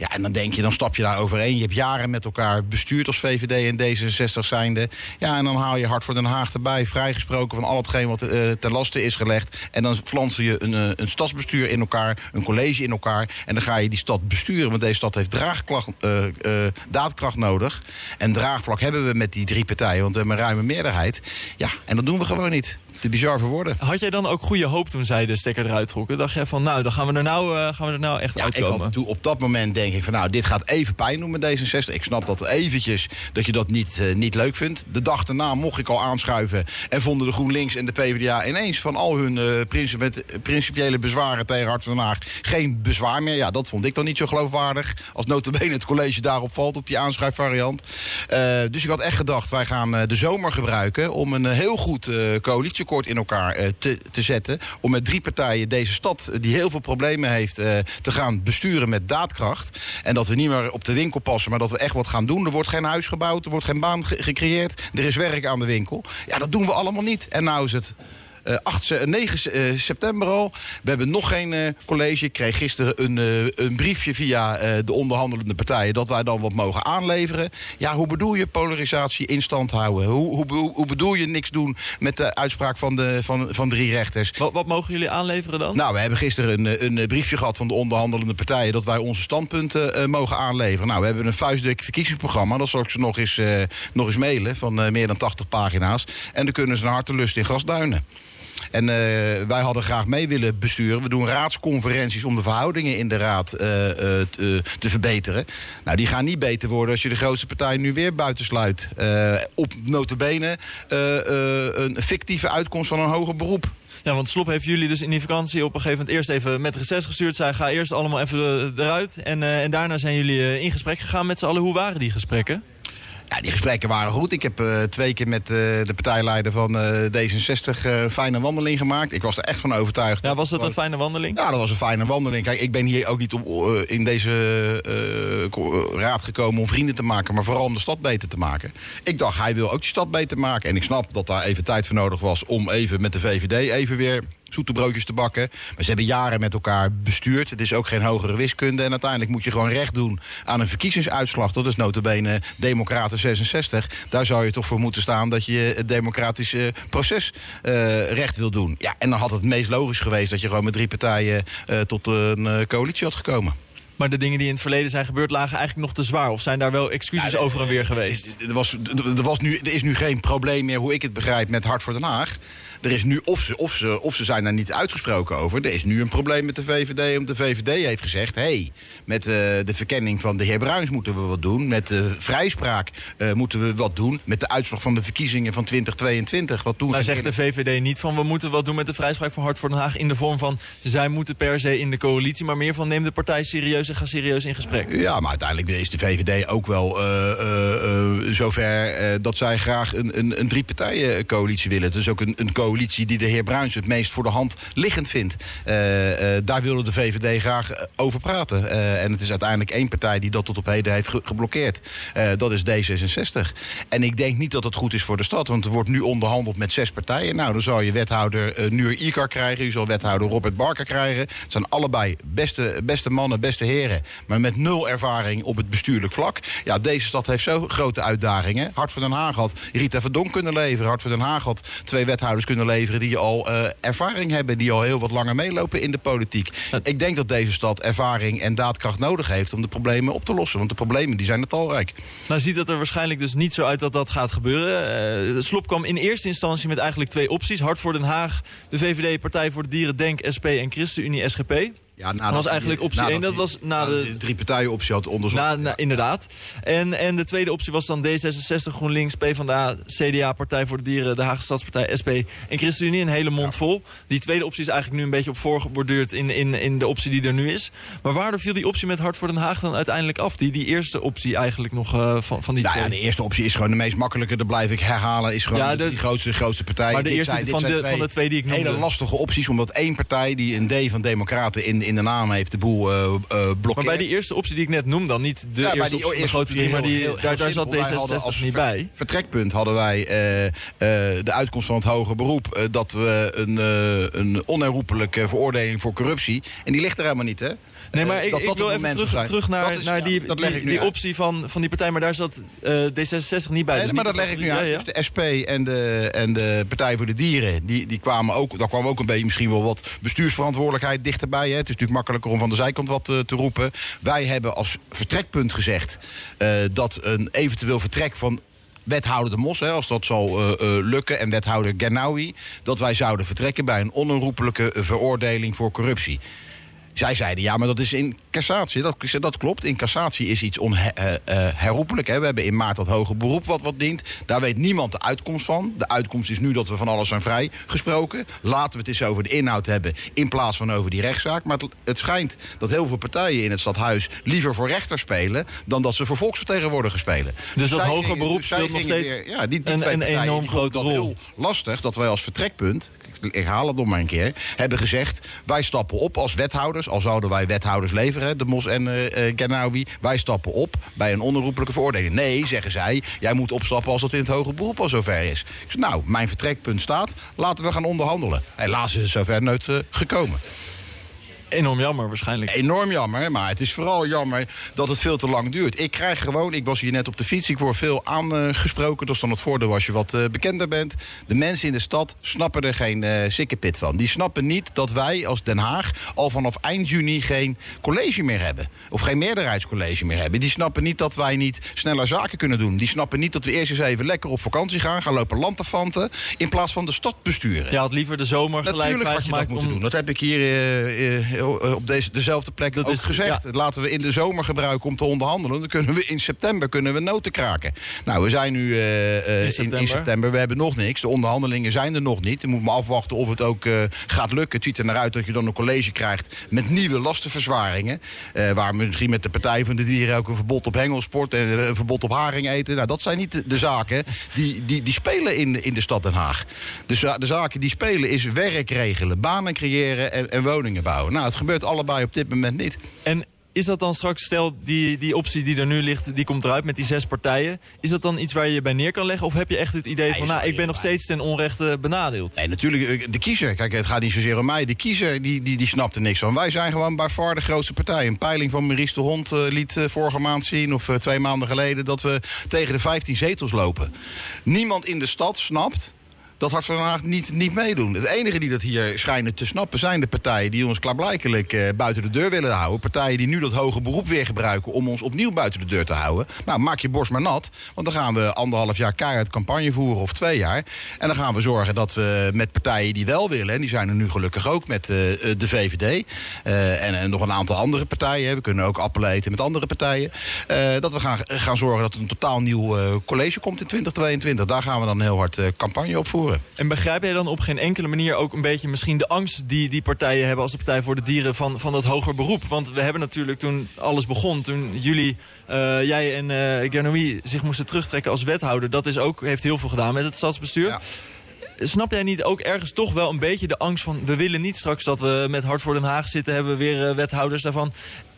Ja, en dan denk je, dan stap je daar overheen. Je hebt jaren met elkaar bestuurd als VVD en D66 zijnde. Ja, en dan haal je Hart voor Den Haag erbij. Vrijgesproken van al hetgeen wat eh, ten laste is gelegd. En dan flansen je een, eh, een stadsbestuur in elkaar, een college in elkaar. En dan ga je die stad besturen. Want deze stad heeft draagkracht, eh, daadkracht nodig. En draagvlak hebben we met die drie partijen. Want we hebben een ruime meerderheid. Ja, en dat doen we gewoon niet. Te bizar voor woorden. Had jij dan ook goede hoop toen zij de stekker eruit trokken? Dacht jij van, nou, dan gaan we er nou, eh, gaan we er nou echt Ja, ik uitkomen? had toen op dat moment denk ik van nou, dit gaat even pijn doen met D66. Ik snap dat eventjes dat je dat niet, eh, niet leuk vindt. De dag daarna mocht ik al aanschuiven en vonden de GroenLinks en de PvdA ineens van al hun eh, princi- met principiële bezwaren tegen Hart van Den Haag geen bezwaar meer. Ja, dat vond ik dan niet zo geloofwaardig. Als notabene het college daarop valt, op die aanschuifvariant. Dus ik had echt gedacht, wij gaan de zomer gebruiken om een heel goed eh, coalitieakkoord in elkaar eh, te, te zetten. Om met drie partijen deze stad, eh, die heel veel problemen heeft, eh, te gaan besturen met daadkracht. En dat we niet meer op de winkel passen, maar dat we echt wat gaan doen. Er wordt geen huis gebouwd, er wordt geen baan ge- gecreëerd. Er is werk aan de winkel. Ja, dat doen we allemaal niet. En nou is het... eh 8, se- 9 se- eh, september al. We hebben nog geen eh, college. Ik kreeg gisteren een, eh, een briefje via eh, de onderhandelende partijen... dat wij dan wat mogen aanleveren. Ja, hoe bedoel je polarisatie in stand houden? Hoe, hoe, bedoel je niks doen met de uitspraak van, de, van, van drie rechters? Wat, wat mogen jullie aanleveren dan? Nou, we hebben gisteren een, een briefje gehad van de onderhandelende partijen... dat wij onze standpunten mogen aanleveren. Nou, we hebben een vuistdik verkiezingsprogramma. Dat zal ik ze nog eens, nog eens mailen van meer dan 80 pagina's. En dan kunnen ze naar hartelust in Gasduinen. En eh, wij hadden graag mee willen besturen. We doen raadsconferenties om de verhoudingen in de raad eh, eh, te, te verbeteren. Nou, die gaan niet beter worden als je de grootste partij nu weer buitensluit. Op notabene een fictieve uitkomst van een hoger beroep. Ja, want Slop heeft jullie dus in die vakantie op een gegeven moment eerst even met reces gestuurd. Zij ga eerst allemaal even eruit. En, en daarna zijn jullie in gesprek gegaan met z'n allen. Hoe waren die gesprekken? Ja, die gesprekken waren goed. Ik heb eh, twee keer met eh, de partijleider van eh, D66 eh, een fijne wandeling gemaakt. Ik was er echt van overtuigd. Ja, was dat een fijne wandeling? Ja, dat was een fijne wandeling. Kijk, ik ben hier ook niet op, eh, in deze raad gekomen om vrienden te maken, maar vooral om de stad beter te maken. Ik dacht, hij wil ook die stad beter maken. En ik snap dat daar even tijd voor nodig was om even met de VVD even weer zoete broodjes te bakken. Maar ze hebben jaren met elkaar bestuurd. Het is ook geen hogere wiskunde. En uiteindelijk moet je gewoon recht doen aan een verkiezingsuitslag. Dat is notabene Democraten 66. Daar zou je toch voor moeten staan dat je het democratische proces eh, recht wil doen. Ja, en dan had het meest logisch geweest dat je gewoon met drie partijen eh, tot een eh, coalitie had gekomen. Maar de dingen die in het verleden zijn gebeurd lagen eigenlijk nog te zwaar. Of zijn daar wel excuses over en weer geweest? Er, was, er, was nu, er is nu geen probleem meer, hoe ik het begrijp, met Hart voor Den Haag. Er is nu, of ze, of, ze, of ze zijn daar niet uitgesproken over. Er is nu een probleem met de VVD. Omdat de VVD heeft gezegd: hé, hey, met eh, de verkenning van de heer Bruins moeten we wat doen. Met de vrijspraak eh, moeten we wat doen. Met de uitslag van de verkiezingen van 2022. Wat toen ging- zegt de VVD niet van we moeten wat doen met de vrijspraak van Hart voor Den Haag... in de vorm van zij moeten per se in de coalitie... maar meer van neem de partij serieus en ga serieus in gesprek. Ja, maar uiteindelijk is de VVD ook wel eh, zover dat zij graag een, een, een drie-partijen-coalitie willen. Het is ook een, een coalitie die de heer Bruins het meest voor de hand liggend vindt. Eh, eh, daar wilde de VVD graag eh, over praten. En het is uiteindelijk één partij die dat tot op heden heeft ge- geblokkeerd. Dat is D66. En ik denk niet dat het goed is voor de stad, want er wordt nu onderhandeld met zes partijen. Nou, dan zal je wethouder Nuur Ikar krijgen, je zal wethouder Robert Barker krijgen. Het zijn allebei beste, beste mannen, beste heren, maar met nul ervaring op het bestuurlijk vlak. Ja, deze stad heeft zo grote uitdagingen. Hart van Den Haag had Rita Verdonk kunnen leveren. Hart van Den Haag had twee wethouders kunnen leveren die al uh, ervaring hebben, die al heel wat langer meelopen in de politiek. Ik denk dat deze stad ervaring en daadkracht nodig heeft om de problemen op te lossen, want de problemen die zijn er talrijk. Nou ziet het er waarschijnlijk dus niet zo uit dat dat gaat gebeuren. Uh, Slop kwam in eerste instantie met eigenlijk twee opties. Hart voor Den Haag, de VVD, Partij voor de Dieren, DENK, SP en ChristenUnie, SGP. Ja, dat was eigenlijk optie 1. Dat was na de, de drie partijen optie had onderzocht. Na. Inderdaad. En, en de tweede optie was dan D66, GroenLinks, PvdA, CDA, Partij voor de Dieren, de Haagse Stadspartij, SP en ChristenUnie. Een hele mond ja. vol. Die tweede optie is eigenlijk nu een beetje op voorgeborduurd in, in, in de optie die er nu is. Maar waardoor viel die optie met Hart voor Den Haag dan uiteindelijk af? Die, die eerste optie eigenlijk nog uh, van, van die nou, twee. Ja, de eerste optie is gewoon de meest makkelijke. Dat blijf ik herhalen. Is gewoon ja, de, die grootste, grootste partij. Maar de dit eerste zijn, van, de, zijn van de twee die ik noemde. Hele lastige opties. Omdat één partij, die een D van Democraten in, in in de naam heeft, de boel blokkeert. Maar bij die eerste optie die ik net noem dan, niet de Ja, eerste optie de grote drie, maar die, heel- heel daar, daar zat simpel. Wij hadden als D66 niet bij. Vertrekpunt hadden wij eh, de uitkomst van het hoger beroep... dat we een, een onherroepelijke veroordeling voor corruptie... en die ligt er helemaal niet, hè? Nee, maar ik, dat ik dat wil even terug, terug naar, is- naar ja, die, optie van, van die partij, maar daar zat eh, D66 niet bij. Nee, dus maar dat leg ik nu ja, uit. ja. Dus de SP en de, en de Partij voor de Dieren, die, die kwamen ook, daar kwam ook een beetje misschien wel wat bestuursverantwoordelijkheid dichterbij. Hè. Is natuurlijk makkelijker om van de zijkant wat eh, te roepen. Wij hebben als vertrekpunt gezegd eh, dat een eventueel vertrek van wethouder de Mos, hè, als dat zal eh, lukken, en wethouder Gernawi, dat wij zouden vertrekken bij een onherroepelijke veroordeling voor corruptie. Zij zeiden, ja, maar dat is in cassatie. Dat, dat klopt. In cassatie is iets onherroepelijk. We hebben in maart dat hoger beroep wat wat dient. Daar weet niemand de uitkomst van. De uitkomst is nu dat we van alles zijn vrijgesproken. Laten we het eens over de inhoud hebben in plaats van over die rechtszaak. Maar het, het schijnt dat heel veel partijen in het stadhuis liever voor rechter spelen... dan dat ze voor volksvertegenwoordigers spelen. Dus dat zij gingen- beroep zij speelt nog steeds weer- ja, die, die een- een enorm grote dat rol. heel lastig dat wij als vertrekpunt, ik herhaal het nog maar een keer, hebben gezegd: wij stappen op als wethouders, al zouden wij wethouders leveren, de Mos en eh eh, Gernawi, wij stappen op bij een onherroepelijke veroordeling. Nee, zeggen zij, jij moet opstappen als dat in het hoger beroep al zover is. Ik zeg, nou, mijn vertrekpunt staat, laten we gaan onderhandelen. Helaas is het zover nooit eh, gekomen. Enorm jammer waarschijnlijk. Enorm jammer, maar het is vooral jammer dat het veel te lang duurt. Ik krijg gewoon, ik was hier net op de fiets, ik word veel aangesproken. Dat is dan het voordeel als je wat eh, bekender bent. De mensen in de stad snappen er geen eh sikkepit van. Die snappen niet dat wij als Den Haag al vanaf eind juni geen college meer hebben. Of geen meerderheidscollege meer hebben. Die snappen niet dat wij niet sneller zaken kunnen doen. Die snappen niet dat we eerst eens even lekker op vakantie gaan, gaan lopen lanterfanten, in plaats van de stad besturen. Je had liever de zomer gelijk Natuurlijk had je dat moeten om... doen. Dat heb ik hier eh, op deze, dezelfde plek Dat ook is- gezegd. Laten we in de zomer gebruiken om te onderhandelen. Dan kunnen we in september kunnen we noten kraken. Nou, we zijn nu eh, eh, in, in, september. september. We hebben nog niks. De onderhandelingen zijn er nog niet. Je moet maar afwachten of het ook eh, gaat lukken. Het ziet er naar uit dat je dan een college krijgt met nieuwe lastenverzwaringen. Eh, waar misschien met de Partij van de Dieren ook een verbod op hengelsport en een verbod op haring eten. Nou, dat zijn niet de, de zaken die, die, die spelen in, in de stad Den Haag. De, za- de zaken die spelen is werk regelen, banen creëren en, en woningen bouwen. Nou, het gebeurt allebei op dit moment niet. En is dat dan straks, stel die, die optie die er nu ligt, die komt eruit met die zes partijen. Is dat dan iets waar je je bij neer kan leggen? Of heb je echt het idee van, nou, ik ben nog steeds ten onrechte benadeeld? Nee, natuurlijk, eh, de kiezer. Kijk, het gaat niet zozeer om mij. De kiezer, die, die, die snapt er niks van. Wij zijn gewoon bij far de grootste partij. Een peiling van Maurice de Hond eh, liet eh, vorige maand zien... of twee maanden geleden, dat we tegen de 15 zetels lopen. Niemand in de stad snapt dat Hart van niet, niet meedoen. Het enige die dat hier schijnen te snappen... zijn de partijen die ons klaarblijkelijk eh, buiten de deur willen houden. Partijen die nu dat hoge beroep weer gebruiken... om ons opnieuw buiten de deur te houden. Nou, maak je borst maar nat. Want dan gaan we anderhalf jaar keihard campagne voeren... of twee jaar. En dan gaan we zorgen dat we met partijen die wel willen... en die zijn er nu gelukkig ook met eh, eh, de VVD... en, nog een aantal andere partijen. We kunnen ook appelen eten met andere partijen. dat we gaan, gaan zorgen dat er een totaal nieuw college komt in 2022. Daar gaan we dan heel hard campagne op voeren. En begrijp jij dan op geen enkele manier ook een beetje misschien de angst die die partijen hebben als de Partij voor de Dieren van, van dat hoger beroep? Want we hebben natuurlijk toen alles begon, toen jullie, eh, jij en eh Gernoui zich moesten terugtrekken als wethouder. Dat is ook, heeft heel veel gedaan met het stadsbestuur. Ja. Snap jij niet ook ergens toch wel een beetje de angst van... we willen niet straks dat we met Hart voor Den Haag zitten... hebben we weer eh, wethouders daarvan...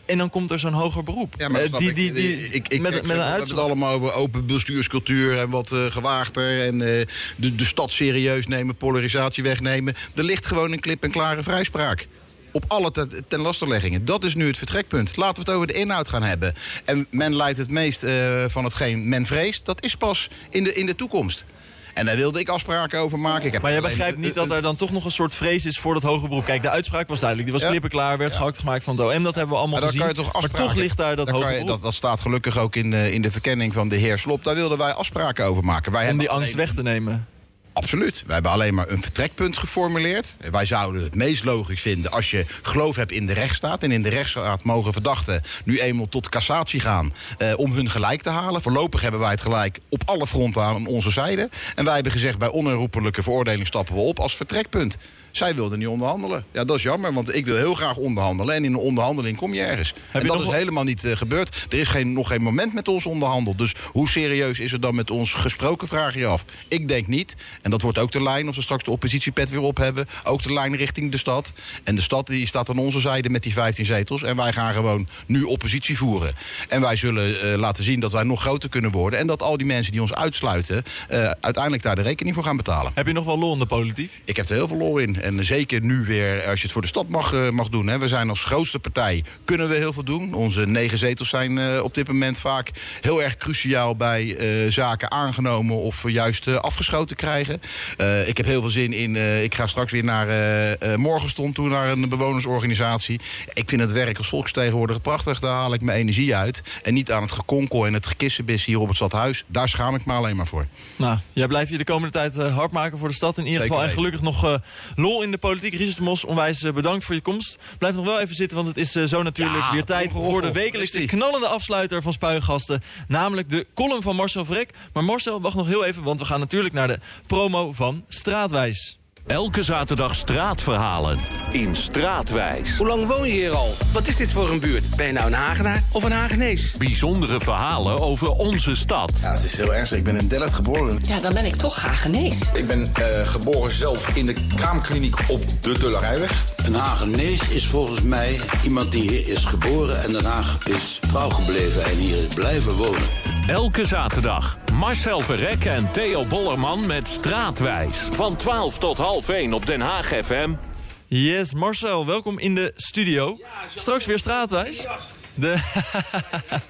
En dan komt er zo'n hoger beroep. Ja, maar Eh, die, die, die, ik, ik, met, ik met een we hebben het allemaal over open bestuurscultuur en wat eh, gewaagder. En eh, de, de stad serieus nemen, polarisatie wegnemen. Er ligt gewoon een klip en klare vrijspraak. Op alle ten, ten lasterleggingen. Dat is nu het vertrekpunt. Laten we het over de inhoud gaan hebben. En men leidt het meest van hetgeen men vreest. Dat is pas in de, in de toekomst. En daar wilde ik afspraken over maken. Ik heb Maar jij begrijpt niet dat er dan toch nog een soort vrees is voor dat hoger beroep. Kijk, de uitspraak was duidelijk. Die was klippenklaar, werd gehakt gemaakt van het OM. Dat hebben we allemaal gezien. kan je toch maar toch ligt daar dat hoger je- beroep. dat, dat staat gelukkig ook in, de- in de verkenning van de heer Slop. Daar wilden wij afspraken over maken. Wij Om die angst weg te nemen. Absoluut. We hebben alleen maar een vertrekpunt geformuleerd. Wij zouden het meest logisch vinden als je geloof hebt in de rechtsstaat. En in de rechtsstaat mogen verdachten nu eenmaal tot cassatie gaan eh, om hun gelijk te halen. Voorlopig hebben wij het gelijk op alle fronten aan onze zijde. En wij hebben gezegd bij onherroepelijke veroordeling stappen we op als vertrekpunt. Zij wilden niet onderhandelen. Ja, dat is jammer, want ik wil heel graag onderhandelen. En in een onderhandeling kom je ergens. en dat nog is helemaal niet eh, gebeurd. Er is geen, nog geen moment met ons onderhandeld. Dus hoe serieus is er dan met ons gesproken, vraag je af. Ik denk niet. En dat wordt ook de lijn, als we straks de oppositiepet weer op hebben. Ook de lijn richting de stad. En de stad die staat aan onze zijde met die 15 zetels. En wij gaan gewoon nu oppositie voeren. En wij zullen eh, laten zien dat wij nog groter kunnen worden. En dat al die mensen die ons uitsluiten... eh, uiteindelijk daar de rekening voor gaan betalen. Heb je nog wel lol in de politiek? Ik heb er heel veel lol in. En zeker nu weer, als je het voor de stad mag, eh, mag doen. Hè. We zijn als grootste partij, kunnen we heel veel doen. Onze negen zetels zijn eh, op dit moment vaak heel erg cruciaal... bij eh, zaken aangenomen of juist eh, afgeschoten krijgen. Eh, ik heb heel veel zin in... eh, ik ga straks weer naar eh, Morgenstond toe, naar een bewonersorganisatie. Ik vind het werk als volksvertegenwoordiger prachtig. Daar haal ik mijn energie uit. En niet aan het gekonkel en het gekissenbis hier op het stadhuis. Daar schaam ik me alleen maar voor. Nou, jij blijft je de komende tijd hard maken voor de stad. In ieder Zeker geval. En gelukkig nog lol in de politiek. Richard Mos, onwijs bedankt voor je komst. Blijf nog wel even zitten, want het is zo natuurlijk Ja, weer tijd voor de wekelijkse knallende afsluiter van Spuigasten. Namelijk de column van Marcel Vrek. Maar Marcel, wacht nog heel even, want we gaan natuurlijk naar de promo van Straatwijs. Elke zaterdag straatverhalen in Straatwijs. Hoe lang woon je hier al? Wat is dit voor een buurt? Ben je nou een Hagenaar of een Hagenees? Bijzondere verhalen over onze stad. Ja, het is heel ernstig. Ik ben in Delft geboren. Ja, dan ben ik toch Hagenees. Ik ben eh, geboren zelf in de kraamkliniek op de Dullerijweg. Een Hagenees is volgens mij iemand die hier is geboren en Den Haag is trouw gebleven en hier is blijven wonen. Elke zaterdag Marcel Verrek en Theo Bollerman met Straatwijs. Van 12 tot half 1 op Den Haag FM. Yes, Marcel, welkom in de studio. Straks weer Straatwijs. De, Ik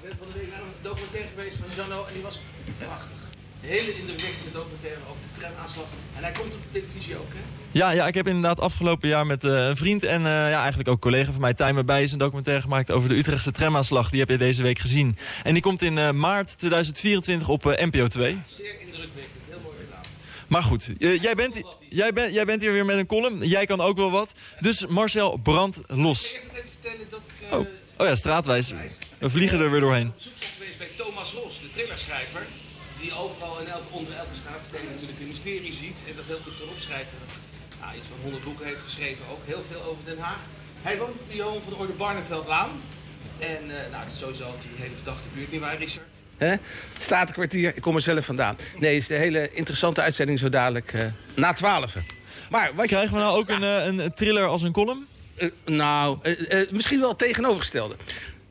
ben van de week naar een documentaire geweest van Jano en die was prachtig. Een hele indrukwekkende documentaire over de tramaanslag. En hij komt op de televisie ook, hè? Ja, ja, ik heb inderdaad afgelopen jaar met eh, een vriend en eh, ja, eigenlijk ook collega van mij, Tijmen bij, is een documentaire gemaakt over de Utrechtse tramaanslag. Die heb je deze week gezien. En die komt in eh, maart 2024 op NPO 2. Zeer indrukwekkend, heel mooi gedaan. Maar goed, jij, bent, jij, bent, jij bent hier weer met een column. Jij kan ook wel wat. Dus Marcel, brand los. Ik ga even vertellen dat ik Oh, oh ja, straatwijs. We vliegen er weer doorheen. ben geweest bij Thomas Ros, de thrillerschrijver. Die overal en elke, onder elke straatsteen natuurlijk een mysterie ziet en dat heel goed kan opschrijven. Nou, iets van 100 boeken heeft geschreven, ook heel veel over Den Haag. Hij woont op de Johan van de Orde Barneveldlaan. En eh, nou, het is sowieso een hele verdachte buurt, nietwaar Richard? Hè? Statenkwartier, ik kom er zelf vandaan. Nee, het is een hele interessante uitzending zo dadelijk eh, na 12. Maar wat Krijgen we nou ook een, eh, een thriller als een column? nou, misschien wel het tegenovergestelde.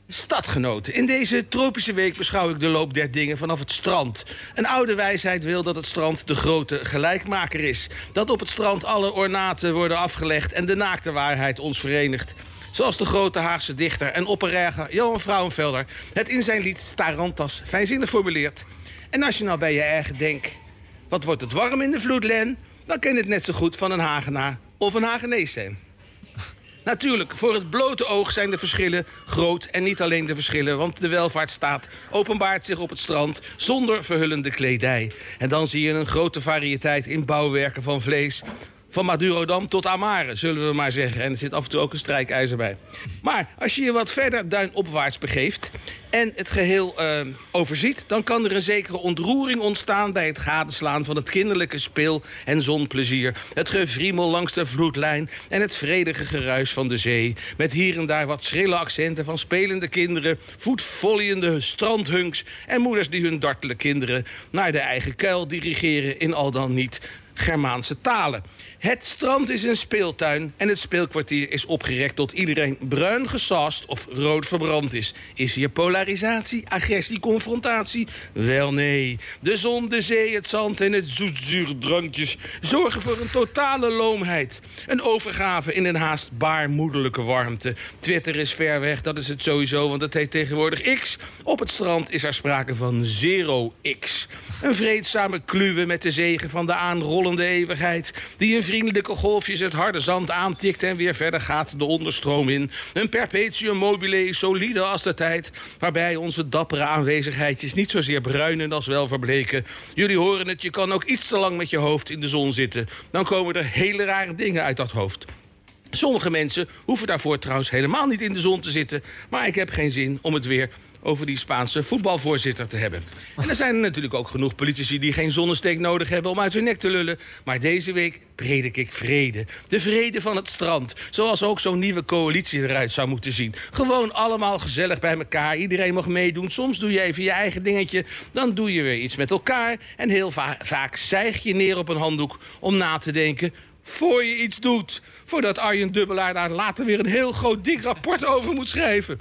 Stadgenoten, in deze tropische week beschouw ik de loop der dingen vanaf het strand. Een oude wijsheid wil dat het strand de grote gelijkmaker is. Dat op het strand alle ornaten worden afgelegd en de naakte waarheid ons verenigt. Zoals de grote Haagse dichter en opperreiger Johan Frauenfelder het in zijn lied Starantas fijnzinnig formuleert. En als je nou bij je eigen denkt, wat wordt het warm in de vloed, Len? Dan je het net zo goed van een Hagenaar of een Hagenees zijn. Natuurlijk, voor het blote oog zijn de verschillen groot en niet alleen de verschillen, want de welvaartsstaat openbaart zich op het strand zonder verhullende kledij. En dan zie je een grote variëteit in bouwwerken van vlees. Van Madurodam tot Amare, zullen we maar zeggen. En er zit af en toe ook een strijkijzer bij. Maar als je je wat verder duinopwaarts begeeft en het geheel eh, overziet... dan kan er een zekere ontroering ontstaan bij het gadeslaan van het kinderlijke speel- en zonplezier. Het gevriemel langs de vloedlijn en het vredige geruis van de zee. Met hier en daar wat schrille accenten van spelende kinderen... voetvolliende strandhunks en moeders die hun dartele kinderen... naar de eigen kuil dirigeren in al dan niet Germaanse talen. Het strand is een speeltuin en het speelkwartier is opgerekt tot iedereen bruin gesaust of rood verbrand is. Is hier polarisatie, agressie, confrontatie? Wel nee. De zon, de zee, het zand en het zoetzure drankjes zorgen voor een totale loomheid. Een overgave in een haast baarmoedelijke warmte. Twitter is ver weg, dat is het sowieso, want het heet tegenwoordig X. Op het strand is er sprake van zero X. Een vreedzame kluwe met de zegen van de aanrollende eeuwigheid... die in vriendelijke golfjes het harde zand aantikt... en weer verder gaat de onderstroom in. Een perpetuum mobile, solide als de tijd... waarbij onze dappere aanwezigheidjes niet zozeer bruinen als wel verbleken. Jullie horen het, je kan ook iets te lang met je hoofd in de zon zitten. Dan komen er hele rare dingen uit dat hoofd. Sommige mensen hoeven daarvoor trouwens helemaal niet in de zon te zitten. Maar ik heb geen zin om het weer over die Spaanse voetbalvoorzitter te hebben. En er zijn natuurlijk ook genoeg politici die geen zonnesteek nodig hebben om uit hun nek te lullen. Maar deze week predik ik vrede. De vrede van het strand. Zoals ook zo'n nieuwe coalitie eruit zou moeten zien. Gewoon allemaal gezellig bij elkaar. Iedereen mag meedoen. Soms doe je even je eigen dingetje. Dan doe je weer iets met elkaar. En heel va vaak zijg je neer op een handdoek om na te denken voor je iets doet. Voordat Arjen Dubbelaar daar later weer een heel groot dik rapport over moet schrijven.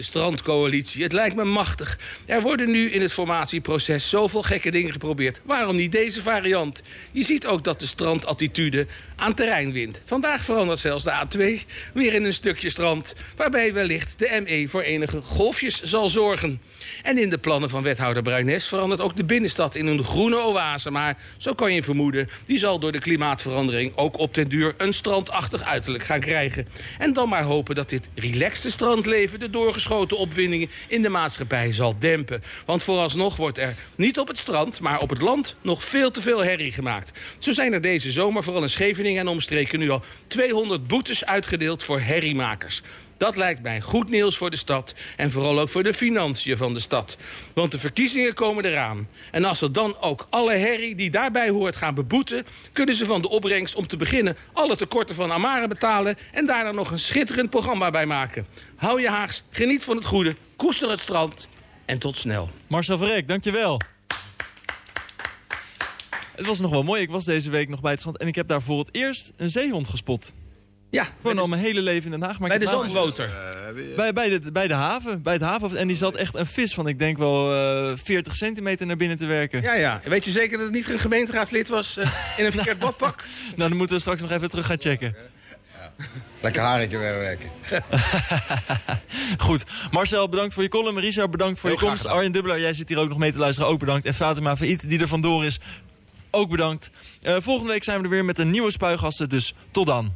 De strandcoalitie, het lijkt me machtig. Er worden nu in het formatieproces zoveel gekke dingen geprobeerd. Waarom niet deze variant? Je ziet ook dat de strandattitude aan terrein wint. Vandaag verandert zelfs de A2 weer in een stukje strand... waarbij wellicht de ME voor enige golfjes zal zorgen. En in de plannen van wethouder Bruines verandert ook de binnenstad in een groene oase. Maar zo kan je vermoeden, die zal door de klimaatverandering ook op den duur een strandachtig uiterlijk gaan krijgen. En dan maar hopen dat dit relaxte strandleven de doorgeschoten opwindingen in de maatschappij zal dempen. Want vooralsnog wordt er niet op het strand, maar op het land nog veel te veel herrie gemaakt. Zo zijn er deze zomer vooral in Scheveningen en omstreken nu al 200 boetes uitgedeeld voor herriemakers. Dat lijkt mij goed nieuws voor de stad en vooral ook voor de financiën van de stad. Want de verkiezingen komen eraan. En als ze dan ook alle herrie die daarbij hoort gaan beboeten... kunnen ze van de opbrengst om te beginnen alle tekorten van Amara betalen... en daarna nog een schitterend programma bij maken. Hou je haags, geniet van het goede, koester het strand en tot snel. Marcel Verrek, dankjewel. Het was nog wel mooi. Ik was deze week nog bij het strand en ik heb daar voor het eerst een zeehond gespot. Ja, Gewoon al mijn hele leven in Den Haag. Maar bij de later- zandboter. Bij, bij, de, bij de haven, bij het haven. En die zat echt een vis van, ik denk wel eh 40 centimeter naar binnen te werken. Ja, ja. Weet je zeker dat het niet een gemeenteraadslid was eh, in een verkeerd badpak? Nou, dan moeten we straks nog even terug gaan checken. Lekker haringje werken. Goed. Marcel, bedankt voor je column. Richard, bedankt voor Heel je komst. Arjen Dubbelaar, jij zit hier ook nog mee te luisteren. Ook bedankt. En Fatima Faid, die er vandoor is, ook bedankt. Eh, volgende week zijn we er weer met een nieuwe spuigasten. Dus tot dan.